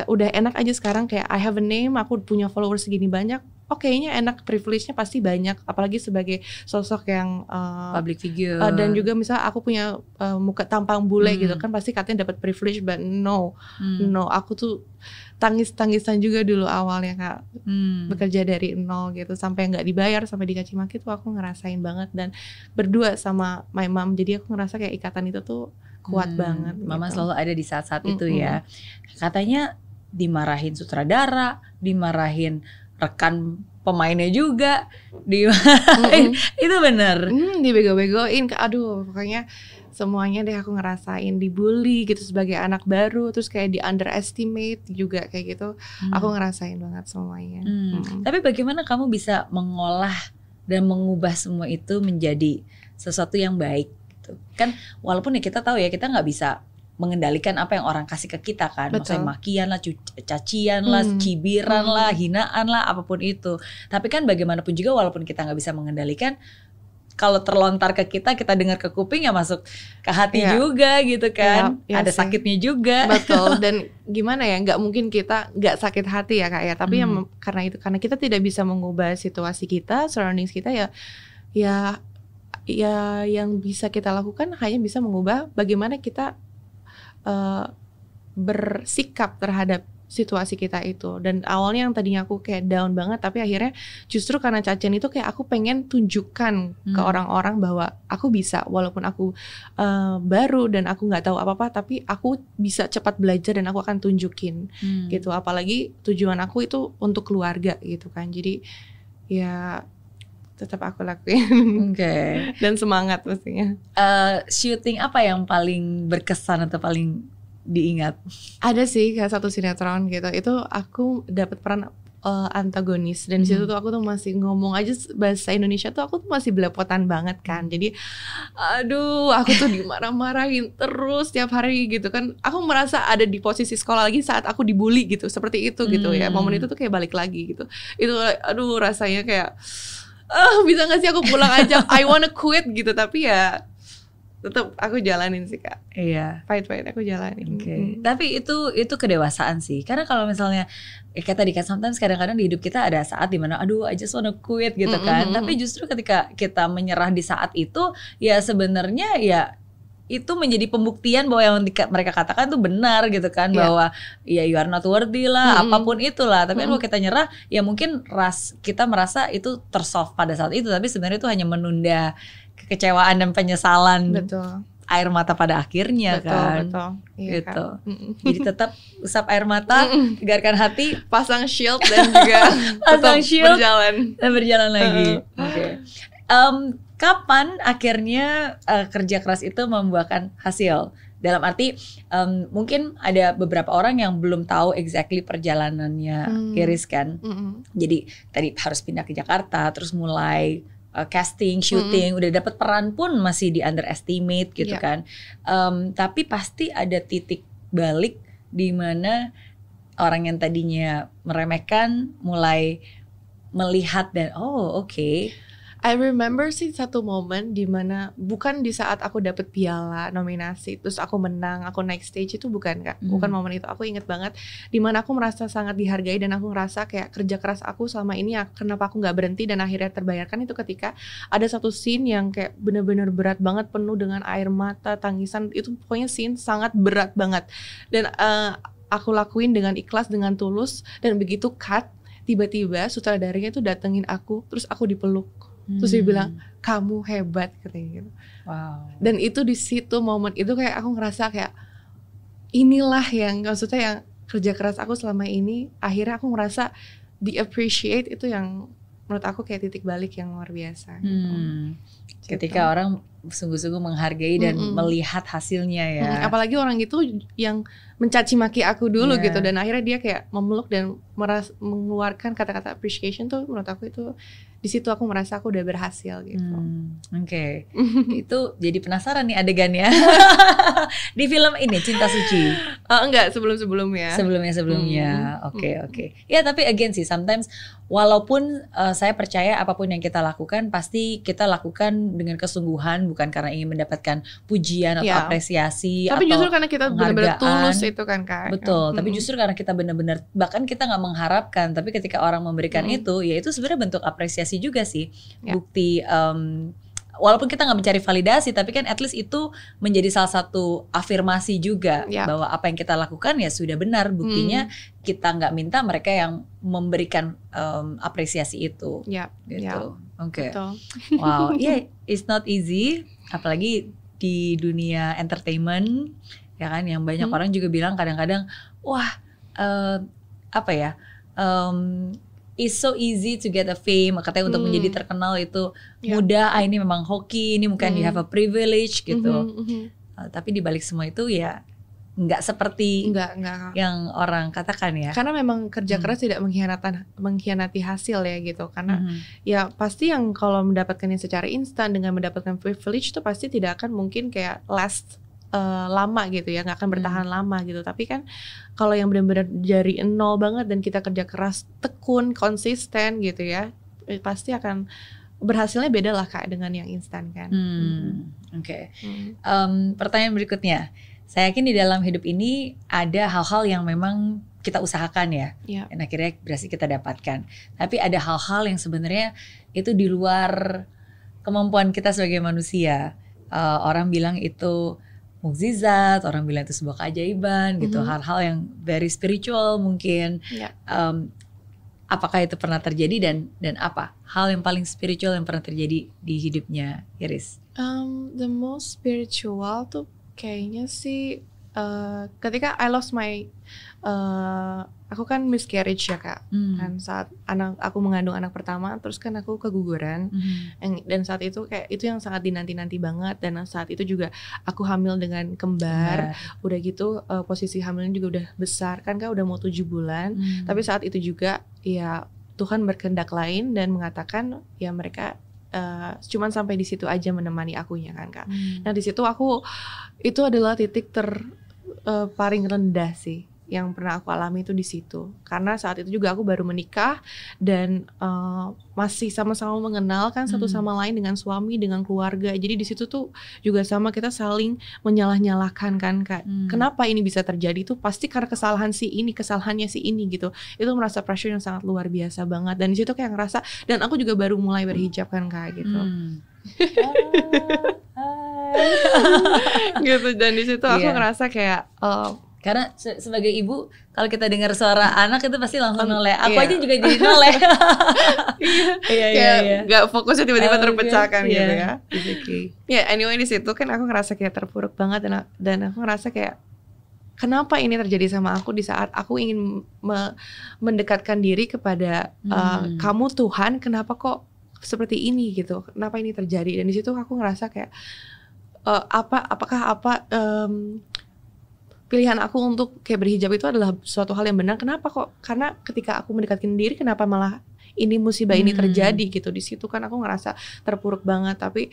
udah enak aja sekarang kayak I have a name aku punya followers segini banyak oh kayaknya enak privilege-nya pasti banyak apalagi sebagai sosok yang uh, public figure Uh, dan juga misalnya aku punya uh, muka tampang bule Hmm. gitu kan pasti katanya dapat privilege but no Hmm. no aku tuh tangis tangisan juga dulu awalnya kak Hmm. bekerja dari nol gitu sampai nggak dibayar sampai dicaci maki tuh aku ngerasain banget dan berdua sama my mom jadi aku ngerasa kayak ikatan itu tuh kuat Hmm, banget Mama gitu. selalu ada di saat-saat itu ya. Katanya dimarahin sutradara, dimarahin rekan pemainnya juga, dimarahin. Mm-mm. [laughs] itu bener. Hmm, dibego-begoin aduh pokoknya semuanya deh aku ngerasain dibully gitu sebagai anak baru terus kayak di underestimate juga kayak gitu aku ngerasain banget semuanya Hmm. Mm-mm. Tapi bagaimana kamu bisa mengolah dan mengubah semua itu menjadi sesuatu yang baik? Kan walaupun ya kita tahu ya kita nggak bisa mengendalikan apa yang orang kasih ke kita kan, Betul. maksudnya makian lah, cacian lah, Hmm. cibiran Hmm. lah, hinaan lah, apa pun itu. Tapi kan bagaimanapun juga walaupun kita nggak bisa mengendalikan, kalau terlontar ke kita, kita dengar ke kuping ya masuk ke hati Iya. juga gitu kan. Iya, iya Ada sih. sakitnya juga. betul [laughs] dan gimana ya nggak mungkin kita nggak sakit hati ya kak ya tapi yang Hmm. karena itu karena kita tidak bisa mengubah situasi kita surroundings kita ya ya ya yang bisa kita lakukan hanya bisa mengubah bagaimana kita eh, bersikap terhadap situasi kita itu dan awalnya yang tadinya aku kayak down banget tapi akhirnya justru karena cacian itu kayak aku pengen tunjukkan ke Hmm. orang-orang bahwa aku bisa walaupun aku eh, baru dan aku nggak tahu apa-apa tapi aku bisa cepat belajar dan aku akan tunjukin Hmm. gitu apalagi tujuan aku itu untuk keluarga gitu kan jadi ya tetap aku lakuin [laughs] Oke. dan semangat pastinya Eh, syuting apa yang paling berkesan atau paling diingat? ada sih kayak satu sinetron gitu itu aku dapat peran eh, antagonis dan di situ Hmm. tuh aku tuh masih ngomong aja bahasa Indonesia tuh aku tuh masih belepotan banget kan jadi aduh aku tuh dimarah-marahin terus tiap hari gitu kan aku merasa ada di posisi sekolah lagi saat aku dibully gitu seperti itu gitu ya Hmm. momen itu tuh kayak balik lagi gitu itu aduh rasanya kayak ah bisa gak sih aku pulang aja I wanna quit gitu tapi ya tetap aku jalanin sih kak Iya. fight fight aku jalanin Oke. Mm. Tapi itu itu kedewasaan sih. Karena kalau misalnya ya kayak tadi kan sometimes kadang-kadang di hidup kita ada saat di mana aduh I just wanna quit gitu Mm, kan. mm, mm, Tapi justru ketika kita menyerah di saat itu ya sebenarnya ya itu menjadi pembuktian bahwa yang di- mereka katakan tuh benar gitu kan Iya. bahwa ya you are not worthy lah Mm-mm. apa pun itulah tapi kan Mm-mm. kalau kita nyerah ya mungkin ras kita merasa itu tersolve pada saat itu tapi sebenarnya itu hanya menunda kekecewaan dan penyesalan betul air mata pada akhirnya betul, kan. Betul, iya gitu. Kan? Jadi tetap usap air mata, tegarkan hati, Pasang shield dan juga [laughs] Pasang tetap shield. berjalan. dan berjalan lagi. Uh-uh. Oke. Em, kapan akhirnya eh, kerja keras itu membuahkan hasil? Dalam arti em, mungkin ada beberapa orang yang belum tahu exactly perjalanannya Hmm. Iris kan. Mm-mm. Jadi tadi harus pindah ke Jakarta, terus mulai uh, casting, shooting, udah dapat peran pun masih di underestimate gitu Iya. kan. Em, tapi pasti ada titik balik di mana orang yang tadinya meremehkan mulai melihat dan oh oke I remember sih satu momen di mana bukan di saat aku dapet piala nominasi terus aku menang aku naik stage itu bukan kak. Hmm. bukan momen itu. Aku inget banget di mana aku merasa sangat dihargai dan aku ngerasa kayak kerja keras aku selama ini ya, kenapa aku nggak berhenti dan akhirnya terbayarkan itu ketika ada satu scene yang kayak bener-bener berat banget penuh dengan air mata tangisan itu pokoknya scene sangat berat banget. Dan eh, aku lakuin dengan ikhlas dengan tulus dan begitu cut tiba-tiba sutradaranya tuh datengin aku terus aku dipeluk Terus dia Hmm. bilang, kamu hebat katanya gitu. wow Dan itu di situ momen itu kayak aku ngerasa kayak inilah yang maksudnya yang kerja keras aku selama ini akhirnya aku ngerasa di appreciate itu yang menurut aku kayak titik balik yang luar biasa. gitu. Hmm. Gitu. ketika orang sungguh-sungguh menghargai dan Mm-mm. melihat hasilnya ya Mm, apalagi orang itu yang mencaci maki aku dulu Iya. gitu dan akhirnya dia kayak memeluk dan meras mengeluarkan kata-kata appreciation tuh menurut aku itu di situ aku merasa aku udah berhasil gitu. Hmm, Oke, [laughs] itu jadi penasaran nih adegannya [laughs] di film ini Cinta Suci Ah, [laughs] enggak sebelum-sebelumnya. sebelumnya sebelumnya. Hmm. Oke oke. Ya tapi again sih sometimes walaupun uh, saya percaya apa pun yang kita lakukan pasti kita lakukan dengan kesungguhan bukan karena ingin mendapatkan pujian atau Ya. apresiasi Tapi atau justru karena kita benar-benar tulus itu kan kak. Betul, tapi justru karena kita benar-benar bahkan kita nggak mengharapkan, tapi ketika orang memberikan Mm. itu, ya itu sebenarnya bentuk apresiasi juga sih, Ya. bukti. em, walaupun kita nggak mencari validasi, tapi kan at least itu menjadi salah satu afirmasi juga Ya. bahwa apa yang kita lakukan ya sudah benar. Buktinya kita nggak minta mereka yang memberikan em, apresiasi itu, ya, gitu. ya, Oke, betul. wow, [laughs] yeah, it's not easy, apalagi di dunia entertainment, ya kan, yang banyak Hmm. orang juga bilang kadang-kadang, wah, eh, apa ya, em, it's so easy to get a fame, katanya untuk Hmm. menjadi terkenal itu Ya. mudah, ah ini memang hoki, ini mungkin you Hmm. have a privilege gitu, Mhm, mhm. Eh, tapi di balik semua itu ya nggak seperti Enggak, enggak. Yang orang katakan ya. Karena memang kerja Hmm. keras tidak mengkhianatan mengkhianati hasil ya gitu. Karena Mhm. ya pasti yang kalau mendapatkannya secara instan dengan mendapatkan privilege itu pasti tidak akan mungkin kayak last eh, lama gitu ya nggak akan bertahan lama gitu tapi kan kalau yang benar-benar dari nol banget dan kita kerja keras tekun konsisten gitu ya eh, pasti akan berhasilnya beda lah kak dengan yang instan kan Hmm, Oke. Hmm. Em, pertanyaan berikutnya, saya yakin di dalam hidup ini ada hal-hal yang memang kita usahakan ya, Iya. dan akhirnya berhasil kita dapatkan. Tapi ada hal-hal yang sebenarnya itu di luar kemampuan kita sebagai manusia. Eh, orang bilang itu mukjizat, orang bilang itu sebuah keajaiban gitu, Mhm. hal-hal yang very spiritual mungkin. Iya. Em, apakah itu pernah terjadi dan dan apa hal yang paling spiritual yang pernah terjadi di hidupnya Iris? Um, the most spiritual tuh kayaknya sih uh, ketika I lost my uh, aku kan miscarriage ya kak. Hmm. kan saat anak aku mengandung anak pertama terus kan aku keguguran. Mhm. Yang- dan saat itu kayak itu yang sangat dinanti-nanti banget. Dan saat itu juga aku hamil dengan kembar. Udah gitu uh, posisi hamilnya juga udah besar. Kan kak udah mau tujuh bulan. Hmm. tapi saat itu juga ya Tuhan berkehendak lain dan mengatakan ya mereka uh, cuman sampai di situ aja menemani akunya kan kak Hmm. Nah di situ aku itu adalah titik ter eh, paling rendah sih yang pernah aku alami itu di situ. Karena saat itu juga aku baru menikah dan eh, masih sama-sama mengenal kan satu Hmm. sama lain dengan suami dengan keluarga. Jadi di situ tuh juga sama kita saling menyalah-nyalahkan kan kak. Hmm. kenapa ini bisa terjadi? Itu pasti karena kesalahan si ini kesalahannya si ini gitu. Itu merasa pressure yang sangat luar biasa banget. Dan di situ kayak ngerasa dan aku juga baru mulai berhijab kan kak gitu. Hmm. [laughs] Ah, gitu. Dan di situ aku Iya. ngerasa kayak eh, Karena se sebagai ibu kalau kita dengar suara anak itu pasti langsung noleh. Aku iya. aja juga jadi noleh. [laughs] Iya. Iya iya Kayak iya. nggak fokusnya tiba-tiba Oh, terpecahkan okay. gitu Iya, ya. it's okay. Ya anyway di situ kan aku ngerasa kayak terpuruk banget dan dan aku ngerasa kayak kenapa ini terjadi sama aku di saat aku ingin me- mendekatkan diri kepada uh, Hmm. kamu Tuhan kenapa kok seperti ini gitu kenapa ini terjadi dan di situ aku ngerasa kayak uh, apa apakah apa em, pilihan aku untuk kayak berhijab itu adalah suatu hal yang benar. Kenapa kok? Karena ketika aku mendekatkan diri kenapa malah ini musibah ini Hmm. terjadi gitu? Di situ kan aku ngerasa terpuruk banget. Tapi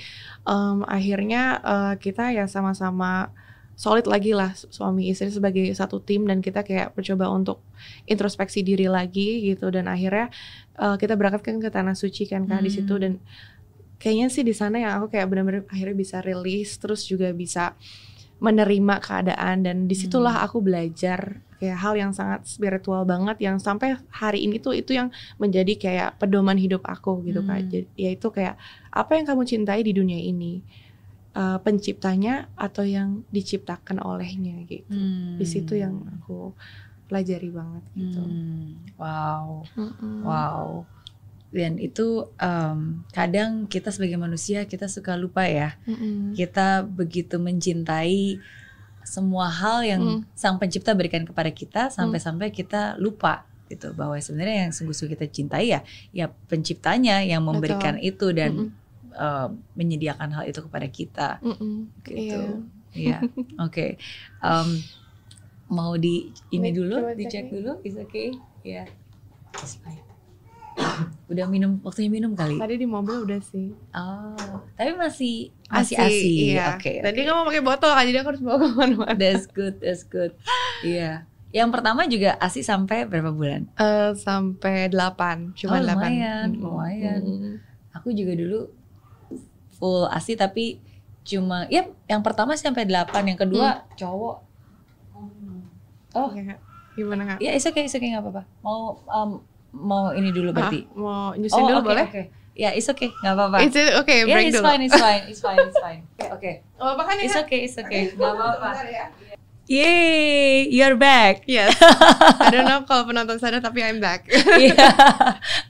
em, akhirnya eh, kita ya sama-sama solid lagi lah su- suami istri sebagai satu tim dan kita kayak mencoba untuk introspeksi diri lagi gitu. Dan akhirnya eh, kita berangkat kan ke tanah suci kan kak di situ. Hmm. dan kayaknya sih di sana yang aku kayak benar-benar akhirnya bisa rilis terus juga bisa menerima keadaan dan di situlah Hmm. aku belajar kayak hal yang sangat spiritual banget yang sampai hari ini tuh itu yang menjadi kayak pedoman hidup aku gitu kak Hmm. Jadi, yaitu kayak apa yang kamu cintai di dunia ini Eh, penciptanya atau yang diciptakan olehnya gitu Hmm. di situ yang aku pelajari banget gitu Hmm. Wow. Mm-mm. Wow. Dan itu em, kadang kita sebagai manusia kita suka lupa ya. Mm-mm. Kita begitu mencintai semua hal yang Mm. Sang Pencipta berikan kepada kita sampai-sampai kita lupa gitu bahwa sebenarnya yang sungguh-sungguh kita cintai ya ya penciptanya yang memberikan itu dan Mm-mm. em, menyediakan hal itu kepada kita Mm-mm. gitu. Iya. Iya. [laughs] Oke. Em, mau di ini dulu, dicek dulu, is okay? It's fine. [coughs] Udah minum waktunya minum kali. Tadi di mobil udah sih. Oh, tapi masih masih asi. Iya. Oke. Tadi oke. nggak mau pakai botol kan, jadi aku harus bawa ke mana-mana. That's good, that's good. Iya. Yang pertama juga asi sampai berapa bulan? Eh, sampai 8 Oh, cuma 8 lumayan, lumayan. Aku juga dulu full asi tapi cuma ya yang pertama sih sampai 8, yang kedua cowok. Oh, gimana kak? ya it's okay, it's okay nggak apa-apa. Mau um, mau ini dulu berarti. Ah, mau nyusin dulu oke, boleh? oke. Ya, it's okay, nggak apa-apa. It's okay, break it's dulu. fine, it's fine, it's fine, it's fine. [laughs] Oke, oke. Oh, apa kan It's okay, it's okay. Nggak apa-apa. Ya. Yay, you're back. Yes. [laughs] I don't know kalau penonton sadar tapi I'm back. [laughs] Iya,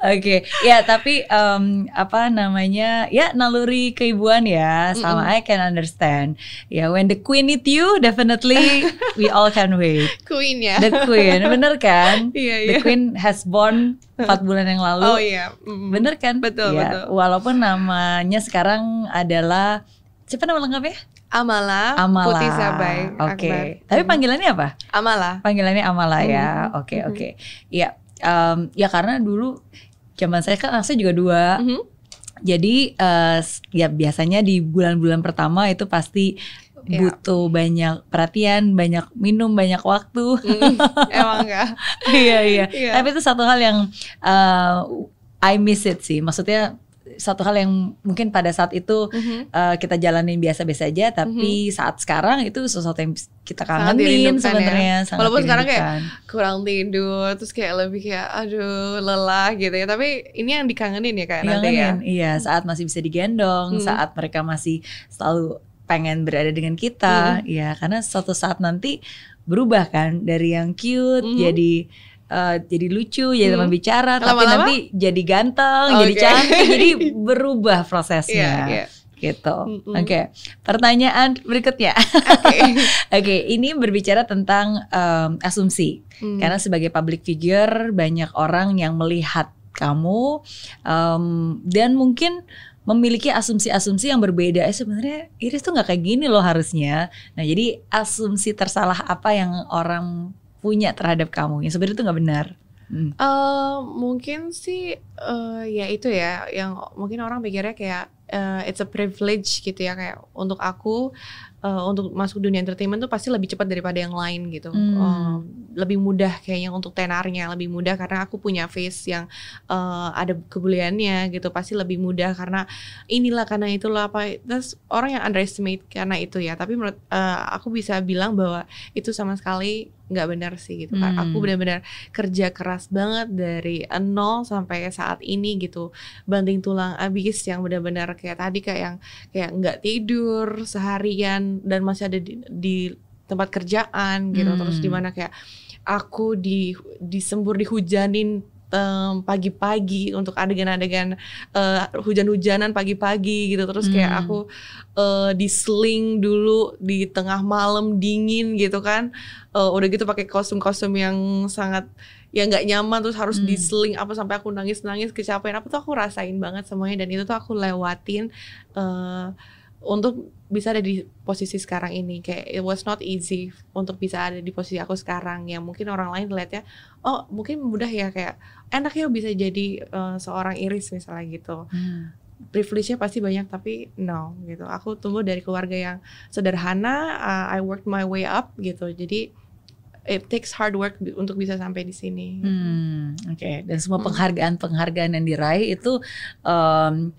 oke. Ya, tapi em, apa namanya? Ya, naluri keibuan ya, sama I can understand. Ya, when the queen need you, definitely we all can wait. Queen ya. The queen, bener kan? Iya, The iya. queen has born 4 bulan yang lalu. Oh iya. Mm. Bener kan? Betul, Ya, betul. Walaupun namanya sekarang adalah siapa nama lengkapnya? Amala, Amala. Putih Sabai Oke. Akbar. Tapi Mm. panggilannya apa? Amala. Panggilannya Amala ya. Mhm. Oke, Mhm. oke. Iya. em, ya karena dulu zaman saya kan anaknya juga dua. Mhm. Jadi s- ya biasanya di bulan-bulan pertama itu pasti Iya. butuh banyak perhatian, banyak minum, banyak waktu. Mm, [laughs] Emang enggak? Iya iya. Iya. Tapi itu satu hal yang eh, I miss it sih. Maksudnya satu hal yang mungkin pada saat itu Mhm. eh, kita jalanin biasa-biasa aja, tapi saat sekarang itu sesuatu yang kita kangenin ya. sebenarnya. sangat Walaupun sekarang kayak kurang tidur terus kayak lebih kayak aduh lelah gitu ya tapi ini yang dikangenin ya kak nanti ya iya saat masih bisa digendong, Hmm. saat mereka masih selalu pengen berada dengan kita, Hmm. ya karena suatu saat nanti berubah kan dari yang cute Mhm. jadi eh, jadi lucu, jadi Hmm. teman bicara, tapi Lama-lama? nanti jadi ganteng, jadi Oke. cantik, jadi [laughs] berubah prosesnya, iya. gitu. Mm-mm. Oke, pertanyaan berikutnya. Oke. [laughs] Oke, ini berbicara tentang em, asumsi. Hmm. Karena sebagai public figure banyak orang yang melihat kamu em, dan mungkin memiliki asumsi-asumsi yang berbeda. Eh sebenarnya Iris tuh nggak kayak gini loh harusnya. Nah jadi asumsi tersalah apa yang orang punya terhadap kamu yang sebenarnya itu nggak benar. Hmm. Eh, mungkin sih eh, ya itu ya yang mungkin orang pikirnya kayak eh, it's a privilege gitu ya kayak untuk aku eh, untuk masuk dunia entertainment tuh pasti lebih cepat daripada yang lain gitu. Hmm. Eh, lebih mudah kayaknya untuk tenarnya lebih mudah karena aku punya face yang eh, ada kebuliannya gitu. Pasti lebih mudah karena inilah karena itulah apa terus orang yang underestimate karena itu ya. Tapi menurut eh, aku bisa bilang bahwa itu sama sekali nggak benar sih gitu kan Hmm. aku benar-benar kerja keras banget dari nol sampai saat ini gitu. Banting tulang abis yang benar-benar kayak tadi kayak yang kayak nggak tidur seharian dan masih ada di, di tempat kerjaan gitu Hmm. terus di mana kayak aku di disembur dihujanin em, pagi-pagi untuk adegan-adegan eh, hujan-hujanan pagi-pagi gitu terus kayak Hmm. aku eh, diseling dulu di tengah malam dingin gitu kan Eh, udah gitu pakai kostum-kostum yang sangat ya nggak nyaman terus harus Hmm. diseling apa sampai aku nangis-nangis kecapean apa tuh aku rasain banget semuanya dan itu tuh aku lewatin eh, untuk bisa ada di posisi sekarang ini kayak it was not easy untuk bisa ada di posisi aku sekarang yang mungkin orang lain lihatnya oh mungkin mudah ya kayak enak ya bisa jadi eh, seorang iris misalnya gitu Hmm. privilege-nya pasti banyak tapi no gitu aku tumbuh dari keluarga yang sederhana uh, I worked my way up gitu jadi it takes hard work untuk bisa sampai di sini Hmm, oke. Dan semua Hmm. penghargaan-penghargaan yang diraih itu em,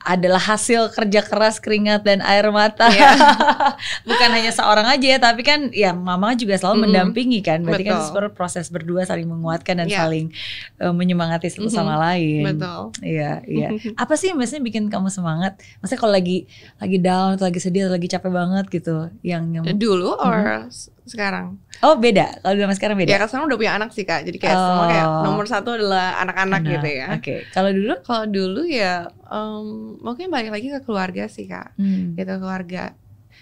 adalah hasil kerja keras, keringat dan air mata. Iya. [laughs] Bukan hanya seorang aja ya, tapi kan ya mama juga selalu Mm-mm. mendampingi kan. Berarti kan Betul. sebenarnya proses berdua saling menguatkan dan Iya. saling eh, menyemangati satu Mhm. sama lain. betul Iya, iya. [laughs] Apa sih yang biasanya bikin kamu semangat? Maksudnya kalau lagi lagi down atau lagi sedih atau lagi capek banget gitu, yang, yang dulu or s- sekarang Oh, beda. Kalau sama sekarang ya beda. kan sekarang udah punya anak sih kak jadi kayak semua kayak Oh. nomor satu adalah anak-anak Anak. gitu ya Oke. Kalau dulu kalau dulu ya em, mungkin balik lagi ke keluarga sih kak Hmm. gitu keluarga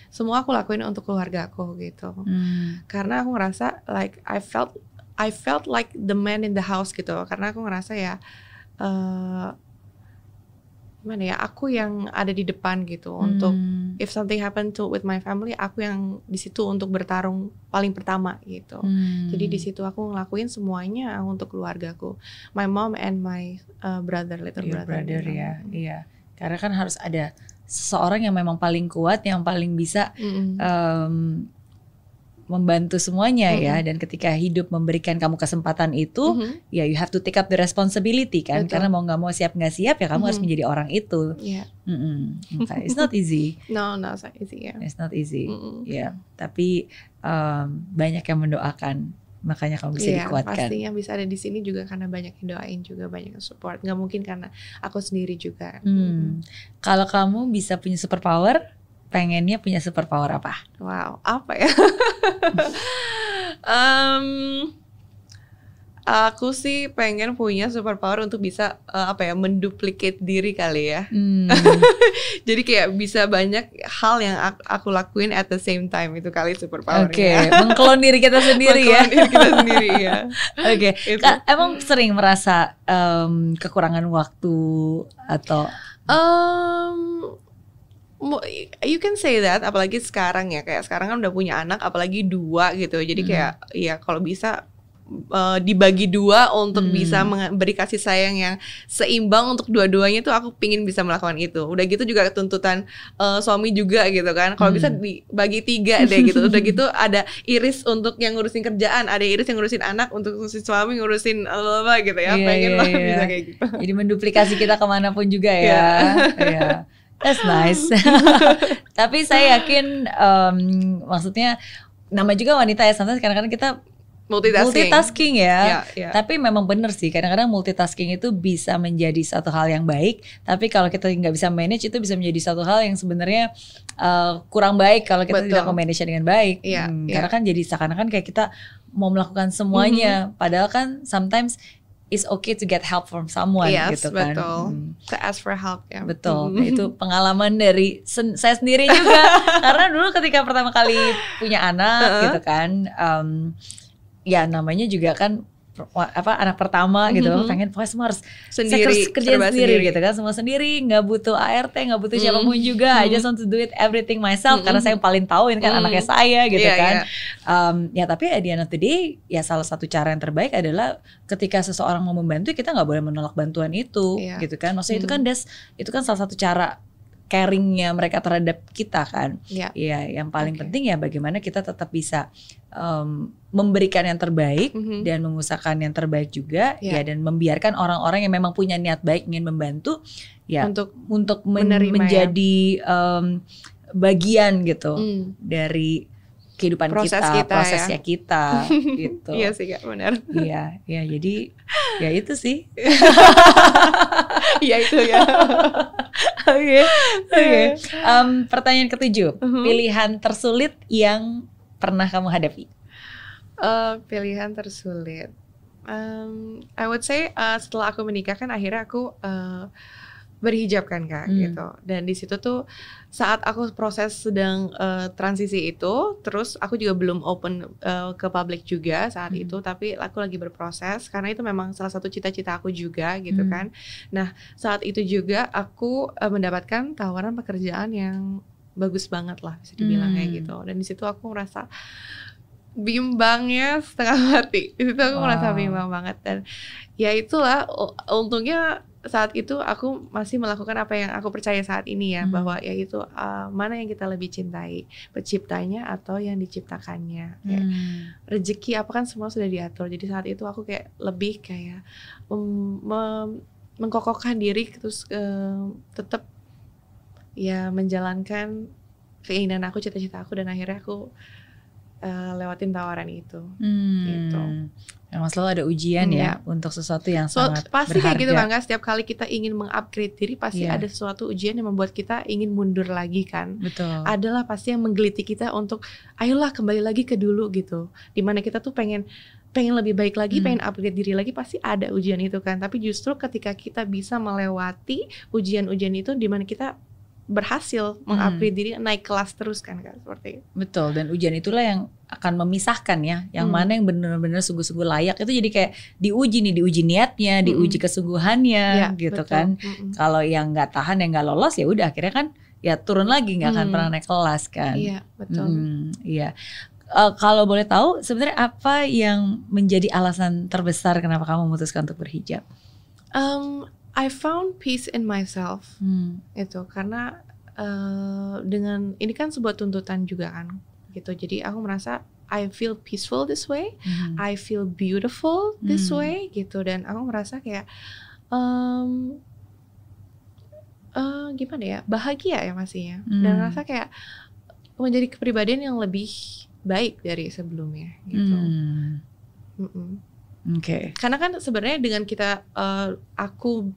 semua aku lakuin untuk keluarga aku gitu Hmm. karena aku ngerasa like I felt I felt like the man in the house gitu karena aku ngerasa ya eh gimana ya aku yang ada di depan gitu untuk Hmm. if something happen to with my family aku yang di situ untuk bertarung paling pertama gitu Hmm. jadi di situ aku ngelakuin semuanya untuk keluargaku my mom and my uh, brother little Your brother, brother gitu. ya, iya. Karena kan harus ada seseorang yang memang paling kuat, yang paling bisa Mm-mm. em, membantu semuanya ya. Mm-mm. Dan ketika hidup memberikan kamu kesempatan itu, Mhm. ya you have to take up the responsibility kan. Betul. Karena mau nggak mau siap nggak siap ya kamu harus Mhm. menjadi orang itu. Yeah. Mm-mm. Okay. It's not [laughs] easy. no no it's not easy ya It's not easy. Mm-mm. Ya, tapi em, banyak yang mendoakan, makanya kamu bisa Iya, dikuatkan. pastinya bisa ada di sini juga karena banyak yang doain juga banyak yang support nggak mungkin karena aku sendiri juga Hmm. Kalau kamu bisa punya superpower, pengennya punya superpower apa? wow apa ya [laughs] Em, aku sih pengen punya superpower untuk bisa eh, apa ya menduplicate diri kali ya Hmm. [laughs] jadi kayak bisa banyak hal yang aku, aku lakuin at the same time itu kali superpower Oke, mengklon diri kita [laughs] sendiri ya. diri kita sendiri ya Oke. Kak, emang sering merasa em, kekurangan waktu atau Um, you can say that apalagi sekarang ya kayak sekarang kan udah punya anak apalagi dua gitu jadi Hmm. kayak ya kalau bisa uh, dibagi dua untuk Hmm. bisa memberi kasih sayang yang seimbang untuk dua-duanya tuh aku pingin bisa melakukan itu udah gitu juga tuntutan uh, suami juga gitu kan kalau Hmm. bisa dibagi tiga deh gitu udah gitu ada iris untuk yang ngurusin kerjaan ada iris yang ngurusin anak untuk ngurusin suami ngurusin apa gitu ya Iya, pengen iya, lah iya. bisa kayak gitu jadi menduplikasi kita ke mana pun juga ya? Iya. Iya. That's nice. [laughs] Tapi saya yakin, em, maksudnya nama juga wanita ya, sometimes kadang-kadang kita multitasking, multitasking ya. Ya, ya. Tapi memang benar sih, kadang-kadang multitasking itu bisa menjadi satu hal yang baik. Tapi kalau kita nggak bisa manage, itu bisa menjadi satu hal yang sebenarnya uh, kurang baik kalau kita Betul. tidak memanage dengan baik. Iya, Hmm, iya. Karena kan jadi seakan-akan kayak kita mau melakukan semuanya, padahal kan sometimes it's okay to get help from someone Yes, gitu kan. betul. Hmm. to ask for help ya. Betul. Nah, itu pengalaman dari sen- saya sendiri juga. [laughs] Karena dulu ketika pertama kali punya anak Heeh. gitu kan, em, ya namanya juga kan apa anak pertama gitu, Mhm. pengen pokoknya semua harus sendiri kerjain serba sendiri, gitu kan, semua sendiri, nggak butuh ART, nggak butuh Mhm. siapa pun juga. I Mhm. just want to do it everything myself Mhm. karena saya yang paling tahu ini kan Mhm. anaknya saya gitu Iya, kan. iya. Um, ya tapi at the end of the day ya salah satu cara yang terbaik adalah ketika seseorang mau membantu kita nggak boleh menolak bantuan itu Iya. gitu kan maksudnya itu Hmm. kan des itu kan salah satu cara caringnya mereka terhadap kita kan Iya. ya yang paling Oke. penting ya bagaimana kita tetap bisa um, memberikan yang terbaik Mhm. dan mengusahakan yang terbaik juga Iya. ya dan membiarkan orang-orang yang memang punya niat baik ingin membantu ya Untuk untuk men- ya. menjadi um, bagian gitu mm, dari kehidupan Proses kita, kita, prosesnya kita [laughs] gitu. iya sih kak benar. Iya, iya jadi ya itu sih. [laughs] Iya itu ya. [laughs] Oke. Oke. Em, pertanyaan ketujuh, Mhm. pilihan tersulit yang pernah kamu hadapi? Uh, pilihan tersulit. Um, I would say uh, setelah aku menikah kan akhirnya aku uh, berhijab kan kak hmm. gitu dan di situ tuh saat aku proses sedang uh, transisi itu terus aku juga belum open uh, ke publik juga saat hmm. itu tapi aku lagi berproses karena itu memang salah satu cita-cita aku juga gitu hmm. kan nah saat itu juga aku uh, mendapatkan tawaran pekerjaan yang bagus banget lah bisa dibilang hmm. kayak gitu dan di situ aku merasa bimbangnya setengah mati di situ aku wow. merasa bimbang banget dan ya itulah untungnya saat itu aku masih melakukan apa yang aku percaya saat ini ya hmm. bahwa ya itu uh, mana yang kita lebih cintai penciptanya atau yang diciptakannya kayak hmm. rezeki apa kan semua sudah diatur jadi saat itu aku kayak lebih kayak mem, mem, mengkokokkan diri terus uh, tetap ya menjalankan keinginan aku cita-cita aku dan akhirnya aku uh, lewatin tawaran itu hmm. gitu Memang selalu ada ujian hmm. ya untuk sesuatu yang so, sangat pasti berharga. kayak gitu kan kan setiap kali kita ingin mengupgrade diri pasti yeah. ada sesuatu ujian yang membuat kita ingin mundur lagi kan. Betul. Adalah pasti yang menggeliti kita untuk ayolah kembali lagi ke dulu gitu. Di mana kita tuh pengen pengen lebih baik lagi, hmm. pengen upgrade diri lagi pasti ada ujian itu kan. Tapi justru ketika kita bisa melewati ujian-ujian itu di mana kita berhasil hmm. mengupgrade diri naik kelas terus kan kak seperti itu. Betul dan ujian itulah yang akan memisahkan ya yang hmm. mana yang benar-benar sungguh-sungguh layak itu jadi kayak diuji nih diuji niatnya, hmm. diuji kesungguhannya ya, gitu betul. kan. Hmm. Kalau yang nggak tahan yang nggak lolos ya udah akhirnya kan ya turun lagi nggak akan hmm. pernah naik kelas kan. Iya betul. Hmm, iya. Uh, kalau boleh tahu sebenarnya apa yang menjadi alasan terbesar kenapa kamu memutuskan untuk berhijab? Um, I found peace in myself hmm. itu karena uh, dengan ini kan sebuah tuntutan juga kan gitu jadi aku merasa I feel peaceful this way hmm. I feel beautiful this hmm. way gitu dan aku merasa kayak um, uh, gimana ya bahagia ya masih ya hmm. dan rasa kayak menjadi kepribadian yang lebih baik dari sebelumnya gitu. Hmm. Oke. Okay. Karena kan sebenarnya dengan kita uh, aku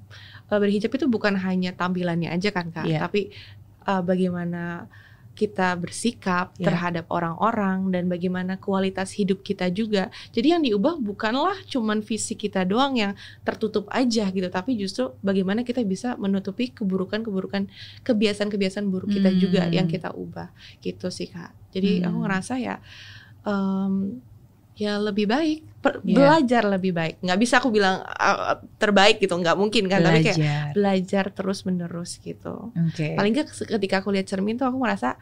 uh, berhijab itu bukan hanya tampilannya aja kan kak, yeah. tapi uh, bagaimana kita bersikap yeah. terhadap orang-orang dan bagaimana kualitas hidup kita juga. Jadi yang diubah bukanlah cuman fisik kita doang yang tertutup aja gitu, tapi justru bagaimana kita bisa menutupi keburukan-keburukan kebiasaan-kebiasaan buruk kita hmm. juga yang kita ubah gitu sih kak. Jadi hmm. aku ngerasa ya um, ya lebih baik per, yeah. belajar lebih baik nggak bisa aku bilang uh, terbaik gitu nggak mungkin kan belajar. tapi kayak belajar terus menerus gitu okay. paling nggak ketika aku lihat cermin tuh aku merasa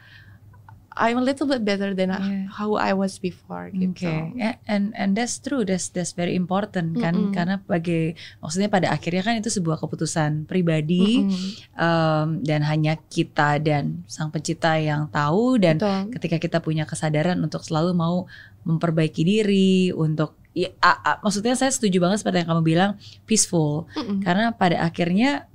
I'm a little bit better than yeah. how I was before gitu. Okay. Yeah, and and that's true. That's that's very important kan mm -hmm. karena bagi maksudnya pada akhirnya kan itu sebuah keputusan pribadi mm -hmm. um, dan hanya kita dan sang pencipta yang tahu dan Betul. ketika kita punya kesadaran untuk selalu mau memperbaiki diri untuk ya, a, a, maksudnya saya setuju banget seperti yang kamu bilang peaceful mm -hmm. karena pada akhirnya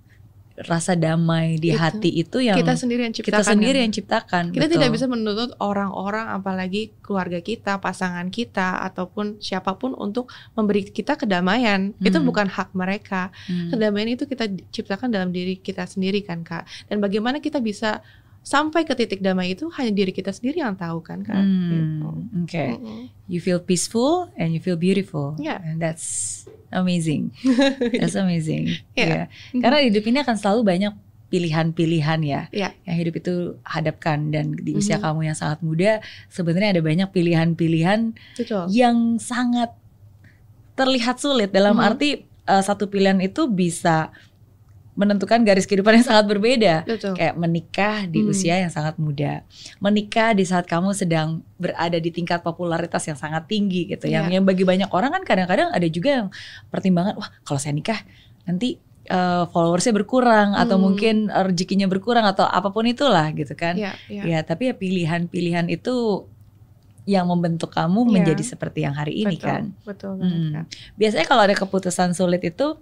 rasa damai di itu. hati itu yang kita sendiri yang ciptakan. Kita sendiri yang ciptakan. Kita betul. tidak bisa menuntut orang-orang apalagi keluarga kita, pasangan kita ataupun siapa pun untuk memberi kita kedamaian. Hmm. Itu bukan hak mereka. Hmm. Kedamaian itu kita ciptakan dalam diri kita sendiri kan, Kak. Dan bagaimana kita bisa sampai ke titik damai itu hanya diri kita sendiri yang tahu kan kan. Hmm, gitu. Oke. Okay. Mm -hmm. You feel peaceful and you feel beautiful. Yeah. And that's amazing. [laughs] that's amazing. yeah. yeah. Mm-hmm. Karena hidup ini akan selalu banyak pilihan-pilihan ya yeah. yang hidup itu hadapkan dan di usia mm -hmm. kamu yang sangat muda sebenarnya ada banyak pilihan-pilihan yang sangat terlihat sulit dalam mm -hmm. arti uh, satu pilihan itu bisa menentukan garis kehidupan yang sangat berbeda. Betul. Kayak menikah di hmm. usia yang sangat muda, menikah di saat kamu sedang berada di tingkat popularitas yang sangat tinggi gitu. Yeah. Yang iya. yang bagi banyak orang kan kadang-kadang ada juga yang pertimbangan, wah kalau saya nikah nanti uh, followersnya berkurang hmm. atau mungkin rezekinya berkurang atau apa pun itulah gitu kan. Yeah, yeah. Ya tapi ya pilihan-pilihan itu yang membentuk kamu yeah. menjadi seperti yang hari ini betul, kan. Betul hmm. Biasanya kalau ada keputusan sulit itu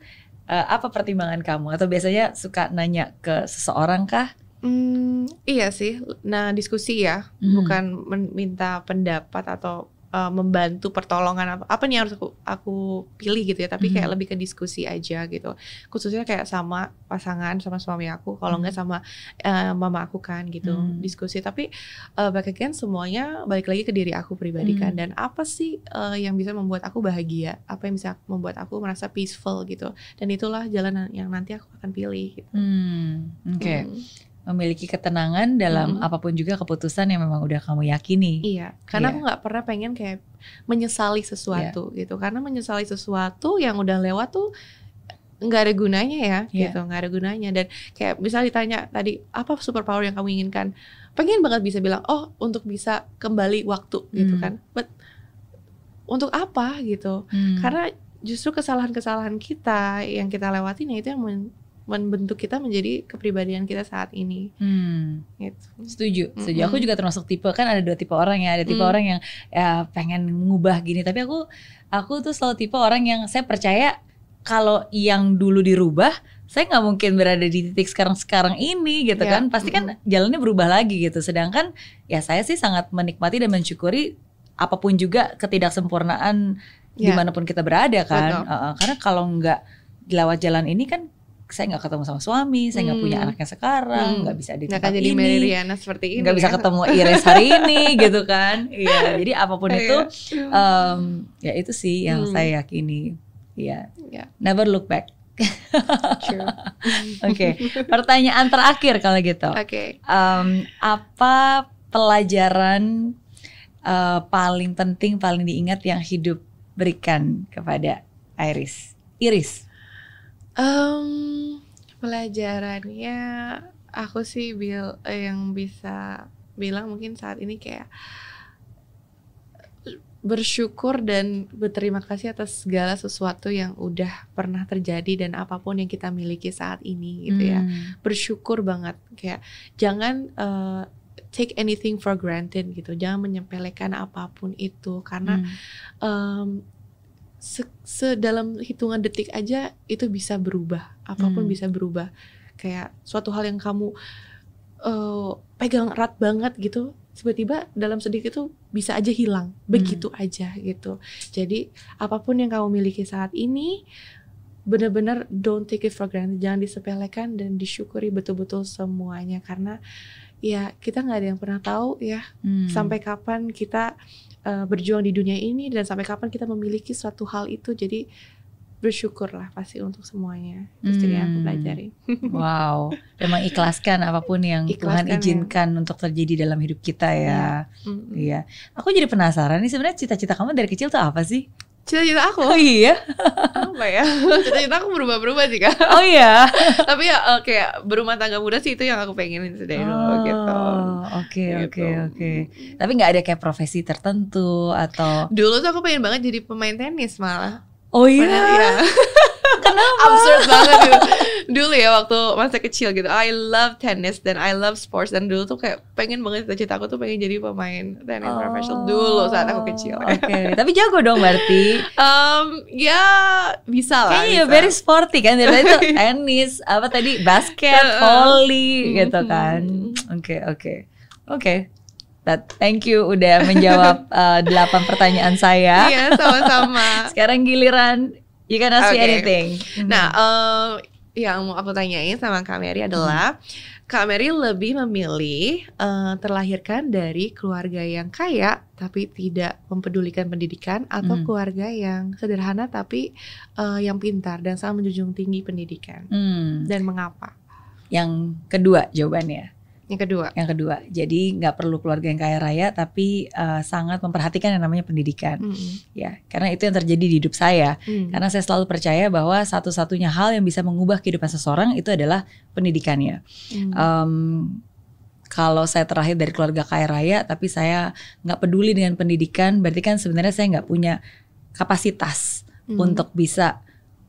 uh, apa pertimbangan kamu atau biasanya suka nanya ke seseorang kah? Hmm, iya sih. Nah, diskusi ya, hmm. bukan meminta pendapat atau uh, membantu pertolongan apa apa nih harus aku aku pilih gitu ya tapi kayak Hmm. lebih ke diskusi aja gitu khususnya kayak sama pasangan sama suami aku kalau Hmm. nggak sama uh, mama aku kan gitu Hmm. diskusi tapi uh, back again semuanya balik lagi ke diri aku pribadi kan Hmm. dan apa sih uh, yang bisa membuat aku bahagia apa yang bisa membuat aku merasa peaceful gitu dan itulah jalan yang nanti aku akan pilih gitu. Hmm, oke. Hmm. Memiliki ketenangan dalam Mm-mm. apa pun juga keputusan yang memang udah kamu yakini. Iya, karena Iya. aku nggak pernah pengen kayak menyesali sesuatu gitu. Karena menyesali sesuatu yang udah lewat tuh nggak ada gunanya ya, Iya. gitu, nggak ada gunanya. Dan kayak misal ditanya tadi apa superpower yang kamu inginkan, pengen banget bisa bilang, oh untuk bisa kembali waktu gitu Hmm. kan. But untuk apa gitu? Hmm. Karena justru kesalahan-kesalahan kita yang kita lewatin ya itu yang men- membentuk kita menjadi kepribadian kita saat ini. Hmm. Gitu. Setuju, setuju. Mm-mm. Aku juga termasuk tipe kan ada dua tipe orang ya. Ada tipe Mm. orang yang ya pengen mengubah gini, tapi aku aku tuh selalu tipe orang yang saya percaya kalau yang dulu dirubah, saya nggak mungkin berada di titik sekarang-sekarang ini gitu Ya, kan. Pasti kan jalannya berubah lagi gitu. Sedangkan ya saya sih sangat menikmati dan mensyukuri apa pun juga ketidaksempurnaan Ya. di mana pun kita berada kan. Betul. Uh-uh. karena kalau nggak lewat jalan ini kan saya nggak ketemu sama suami, saya nggak punya Hmm. anaknya sekarang, Hmm. nggak bisa di tempat jadi ini Riana seperti ini. nggak bisa ya. ketemu Iris hari ini [laughs] gitu kan iya jadi apa pun itu Iya. em, ya itu sih yang Hmm. saya yakini Iya Ya. never look back [laughs] oke pertanyaan terakhir kalau gitu Oke. Em, apa pelajaran eh, paling penting paling diingat yang hidup berikan kepada Iris Iris Em, pelajarannya aku sih bil eh, yang bisa bilang mungkin saat ini kayak bersyukur dan berterima kasih atas segala sesuatu yang udah pernah terjadi dan apa pun yang kita miliki saat ini gitu ya. Hmm. bersyukur banget kayak jangan uh, take anything for granted gitu jangan menyepelekan apa pun itu karena Hmm. um, se, se- dalam hitungan detik aja itu bisa berubah. Apa pun Hmm. bisa berubah. Kayak suatu hal yang kamu uh, pegang erat banget gitu tiba-tiba dalam sedikit itu bisa aja hilang. Begitu aja gitu. Jadi apa pun yang kamu miliki saat ini benar-benar don't take it for granted. Jangan disepelekan dan disyukuri betul-betul semuanya. Karena ya kita nggak ada yang pernah tahu ya Hmm. sampai kapan kita uh, berjuang di dunia ini dan sampai kapan kita memiliki suatu hal itu jadi bersyukurlah pasti untuk semuanya itu yang aku Hmm. pelajari [laughs] Wow, memang ikhlaskan apa pun yang Tuhan Ikhlaskan ya. izinkan untuk terjadi dalam hidup kita ya. Mm. Iya. Aku jadi penasaran nih sebenarnya cita-cita kamu dari kecil tuh apa sih? Cita-cita aku Oh iya. apa ya cita-cita aku berubah-berubah sih kak Oh iya. [laughs] tapi ya kayak berumah tangga muda sih itu yang aku pengenin dari dulu gitu Oh, Oke oke Gitu. oke. Tapi nggak ada kayak profesi tertentu atau? dulu tuh aku pengen banget jadi pemain tenis malah Oh Padahal, iya. [laughs] iya. absurd banget gitu. Dulu ya waktu masa kecil gitu. I love tennis dan I love sports dan dulu tuh kayak pengen banget cita-cita aku tuh pengen jadi pemain tenis profesional dulu saat aku kecil. Oh, Oke, tapi jago dong berarti. Um, ya bisa lah. Kayaknya ya bisa. very sporty kan. Jadi itu [laughs] tenis, apa tadi basket, volley gitu kan. Oke oke oke. That- Thank you udah menjawab uh, delapan pertanyaan saya. Iya sama-sama. [laughs] Sekarang giliran you can ask me Oke. anything. Nah, em, yang mau aku tanyain sama Kak Mary adalah Kak Mary lebih memilih eh, terlahirkan dari keluarga yang kaya tapi tidak mempedulikan pendidikan atau Hmm. keluarga yang sederhana tapi eh, yang pintar dan sangat menjunjung tinggi pendidikan Hmm, dan mengapa? yang kedua jawabannya. Yang kedua. Yang kedua, jadi nggak perlu keluarga yang kaya raya, tapi uh, sangat memperhatikan yang namanya pendidikan, Mm-mm. ya. Karena itu yang terjadi di hidup saya. Hmm. Karena saya selalu percaya bahwa satu-satunya hal yang bisa mengubah kehidupan seseorang itu adalah pendidikannya. Hmm. Em, kalau saya terlahir dari keluarga kaya raya, tapi saya nggak peduli dengan pendidikan, berarti kan sebenarnya saya nggak punya kapasitas Hmm. untuk bisa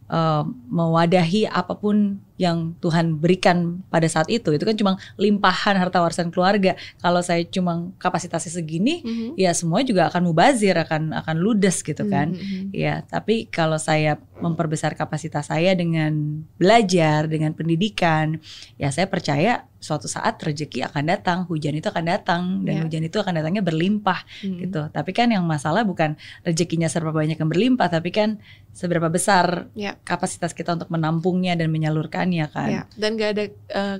em, mewadahi apa pun yang Tuhan berikan pada saat itu itu kan cuma limpahan harta warisan keluarga kalau saya cuma kapasitasnya segini Mhm. ya semua juga akan mubazir akan akan ludes gitu kan Mhm. ya tapi kalau saya memperbesar kapasitas saya dengan belajar dengan pendidikan ya saya percaya suatu saat rezeki akan datang hujan itu akan datang dan Ya. hujan itu akan datangnya berlimpah Mhm. gitu. Tapi kan yang masalah bukan rezekinya serba banyak yang berlimpah, tapi kan seberapa besar Ya. kapasitas kita untuk menampungnya dan menyalurkannya kan. Ya, dan gak ada eh,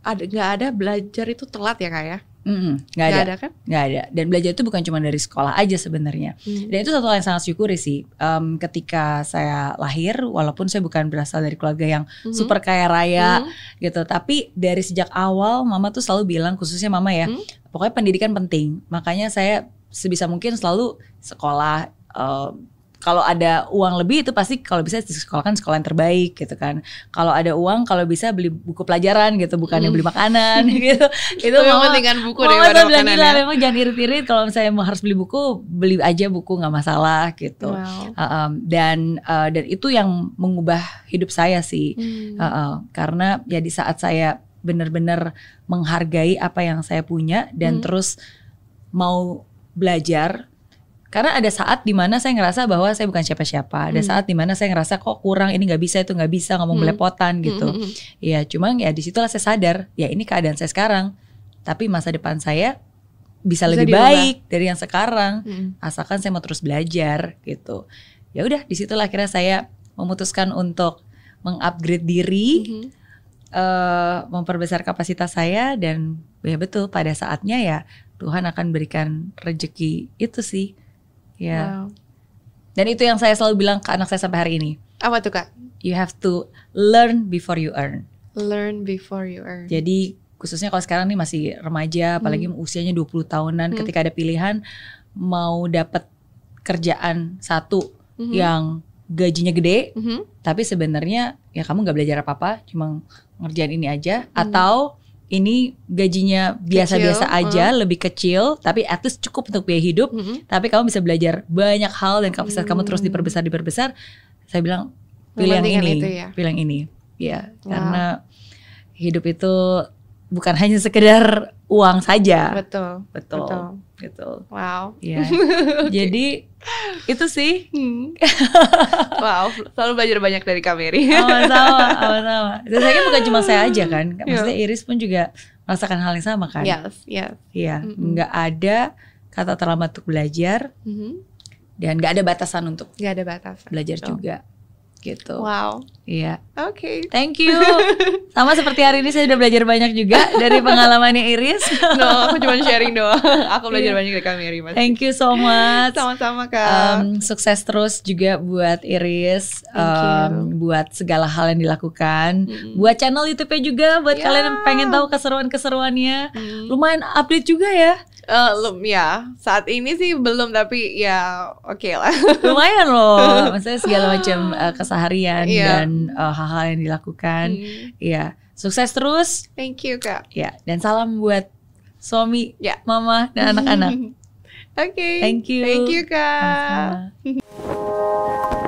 ada nggak ada belajar itu telat ya kak ya? Mm-mm, nggak ada, kan? nggak ada. Dan belajar itu bukan cuma dari sekolah aja sebenarnya. Mhm. Dan itu satu hal yang sangat syukuri sih. Em, ketika saya lahir, walaupun saya bukan berasal dari keluarga yang Mhm. super kaya raya Mhm. gitu, tapi dari sejak awal mama tuh selalu bilang, khususnya mama ya, Hmm. pokoknya pendidikan penting. Makanya saya sebisa mungkin selalu sekolah. eh, kalau ada uang lebih itu pasti kalau bisa disekolahkan sekolah yang terbaik gitu kan. Kalau ada uang kalau bisa beli buku pelajaran gitu, bukannya Hmm. beli makanan [laughs] gitu. Itu mama pentingkan buku Mama daripada selalu bilang makanan gila ya. memang jangan irit-irit kalau misalnya mau harus beli buku beli aja buku nggak masalah gitu. Wow. Uh, um, dan uh, dan itu yang mengubah hidup saya sih. Hmm. Uh, uh, karena ya di saat saya benar-benar menghargai apa yang saya punya dan Hmm. terus mau belajar karena ada saat di mana saya ngerasa bahwa saya bukan siapa-siapa ada Hmm. saat di mana saya ngerasa kok kurang ini nggak bisa itu nggak bisa ngomong Hmm. belepotan gitu Mhm, mhm. ya cuma ya di situlah saya sadar ya ini keadaan saya sekarang tapi masa depan saya bisa, Bisa lebih diubah. baik dari yang sekarang Mhm. asalkan saya mau terus belajar gitu ya udah di situlah akhirnya saya memutuskan untuk mengupgrade diri Mhm. eh, memperbesar kapasitas saya dan ya betul pada saatnya ya Tuhan akan berikan rezeki itu sih ya Wow. dan itu yang saya selalu bilang ke anak saya sampai hari ini Apa tuh kak? you have to learn before you earn Learn before you earn. jadi khususnya kalau sekarang nih masih remaja apalagi usianya 20 tahunan Hmm. ketika ada pilihan mau dapat kerjaan satu Mhm. yang gajinya gede Mhm. tapi sebenarnya ya kamu nggak belajar apa-apa cuma ngerjain ini aja Hmm. atau ini gajinya biasa-biasa aja lebih kecil tapi at least cukup untuk biaya hidup Mhm. tapi kamu bisa belajar banyak hal dan kapasitas kamu terus Hmm. diperbesar diperbesar saya bilang pilih yang Mementingkan ini itu ya. pilih yang ini ya Wow. karena hidup itu bukan hanya sekedar uang saja Betul. betul Betul. betul Wow. ya [laughs] jadi itu sih Hmm. [laughs] wow, selalu belajar banyak dari Kameri. sama-sama [laughs] sama-sama dan saya bukan cuma saya aja kan Iya. maksudnya Iris pun juga merasakan hal yang sama kan yes, yes. iya Mm-mm. nggak ada kata terlambat untuk belajar Mhm. dan nggak ada batasan untuk Gak ada batasan. belajar Betul. juga gitu Wow. iya Oke. thank you sama seperti hari ini saya sudah belajar banyak juga dari [laughs] pengalamannya Iris No, aku cuma sharing doang. Aku belajar Iya. banyak dari Kameri mas. thank you so much Sama-sama kak. Um, sukses terus juga buat Iris, Thank you. um, buat segala hal yang dilakukan, Mm-mm. buat channel YouTube-nya juga, buat Ya. kalian yang pengen tahu keseruan-keseruannya. Hmm. Lumayan update juga ya, Eh, lum, ya saat ini sih belum tapi ya oke lah. [laughs] lumayan loh. [laughs] Maksudnya segala macam uh, keseharian Iya. dan uh, hal-hal yang dilakukan. Hmm. Iya, sukses terus. Thank you kak. Ya, dan salam buat suami, Ya. mama, dan [laughs] anak-anak. Oke. Thank you. Thank you kak. Sama-sama.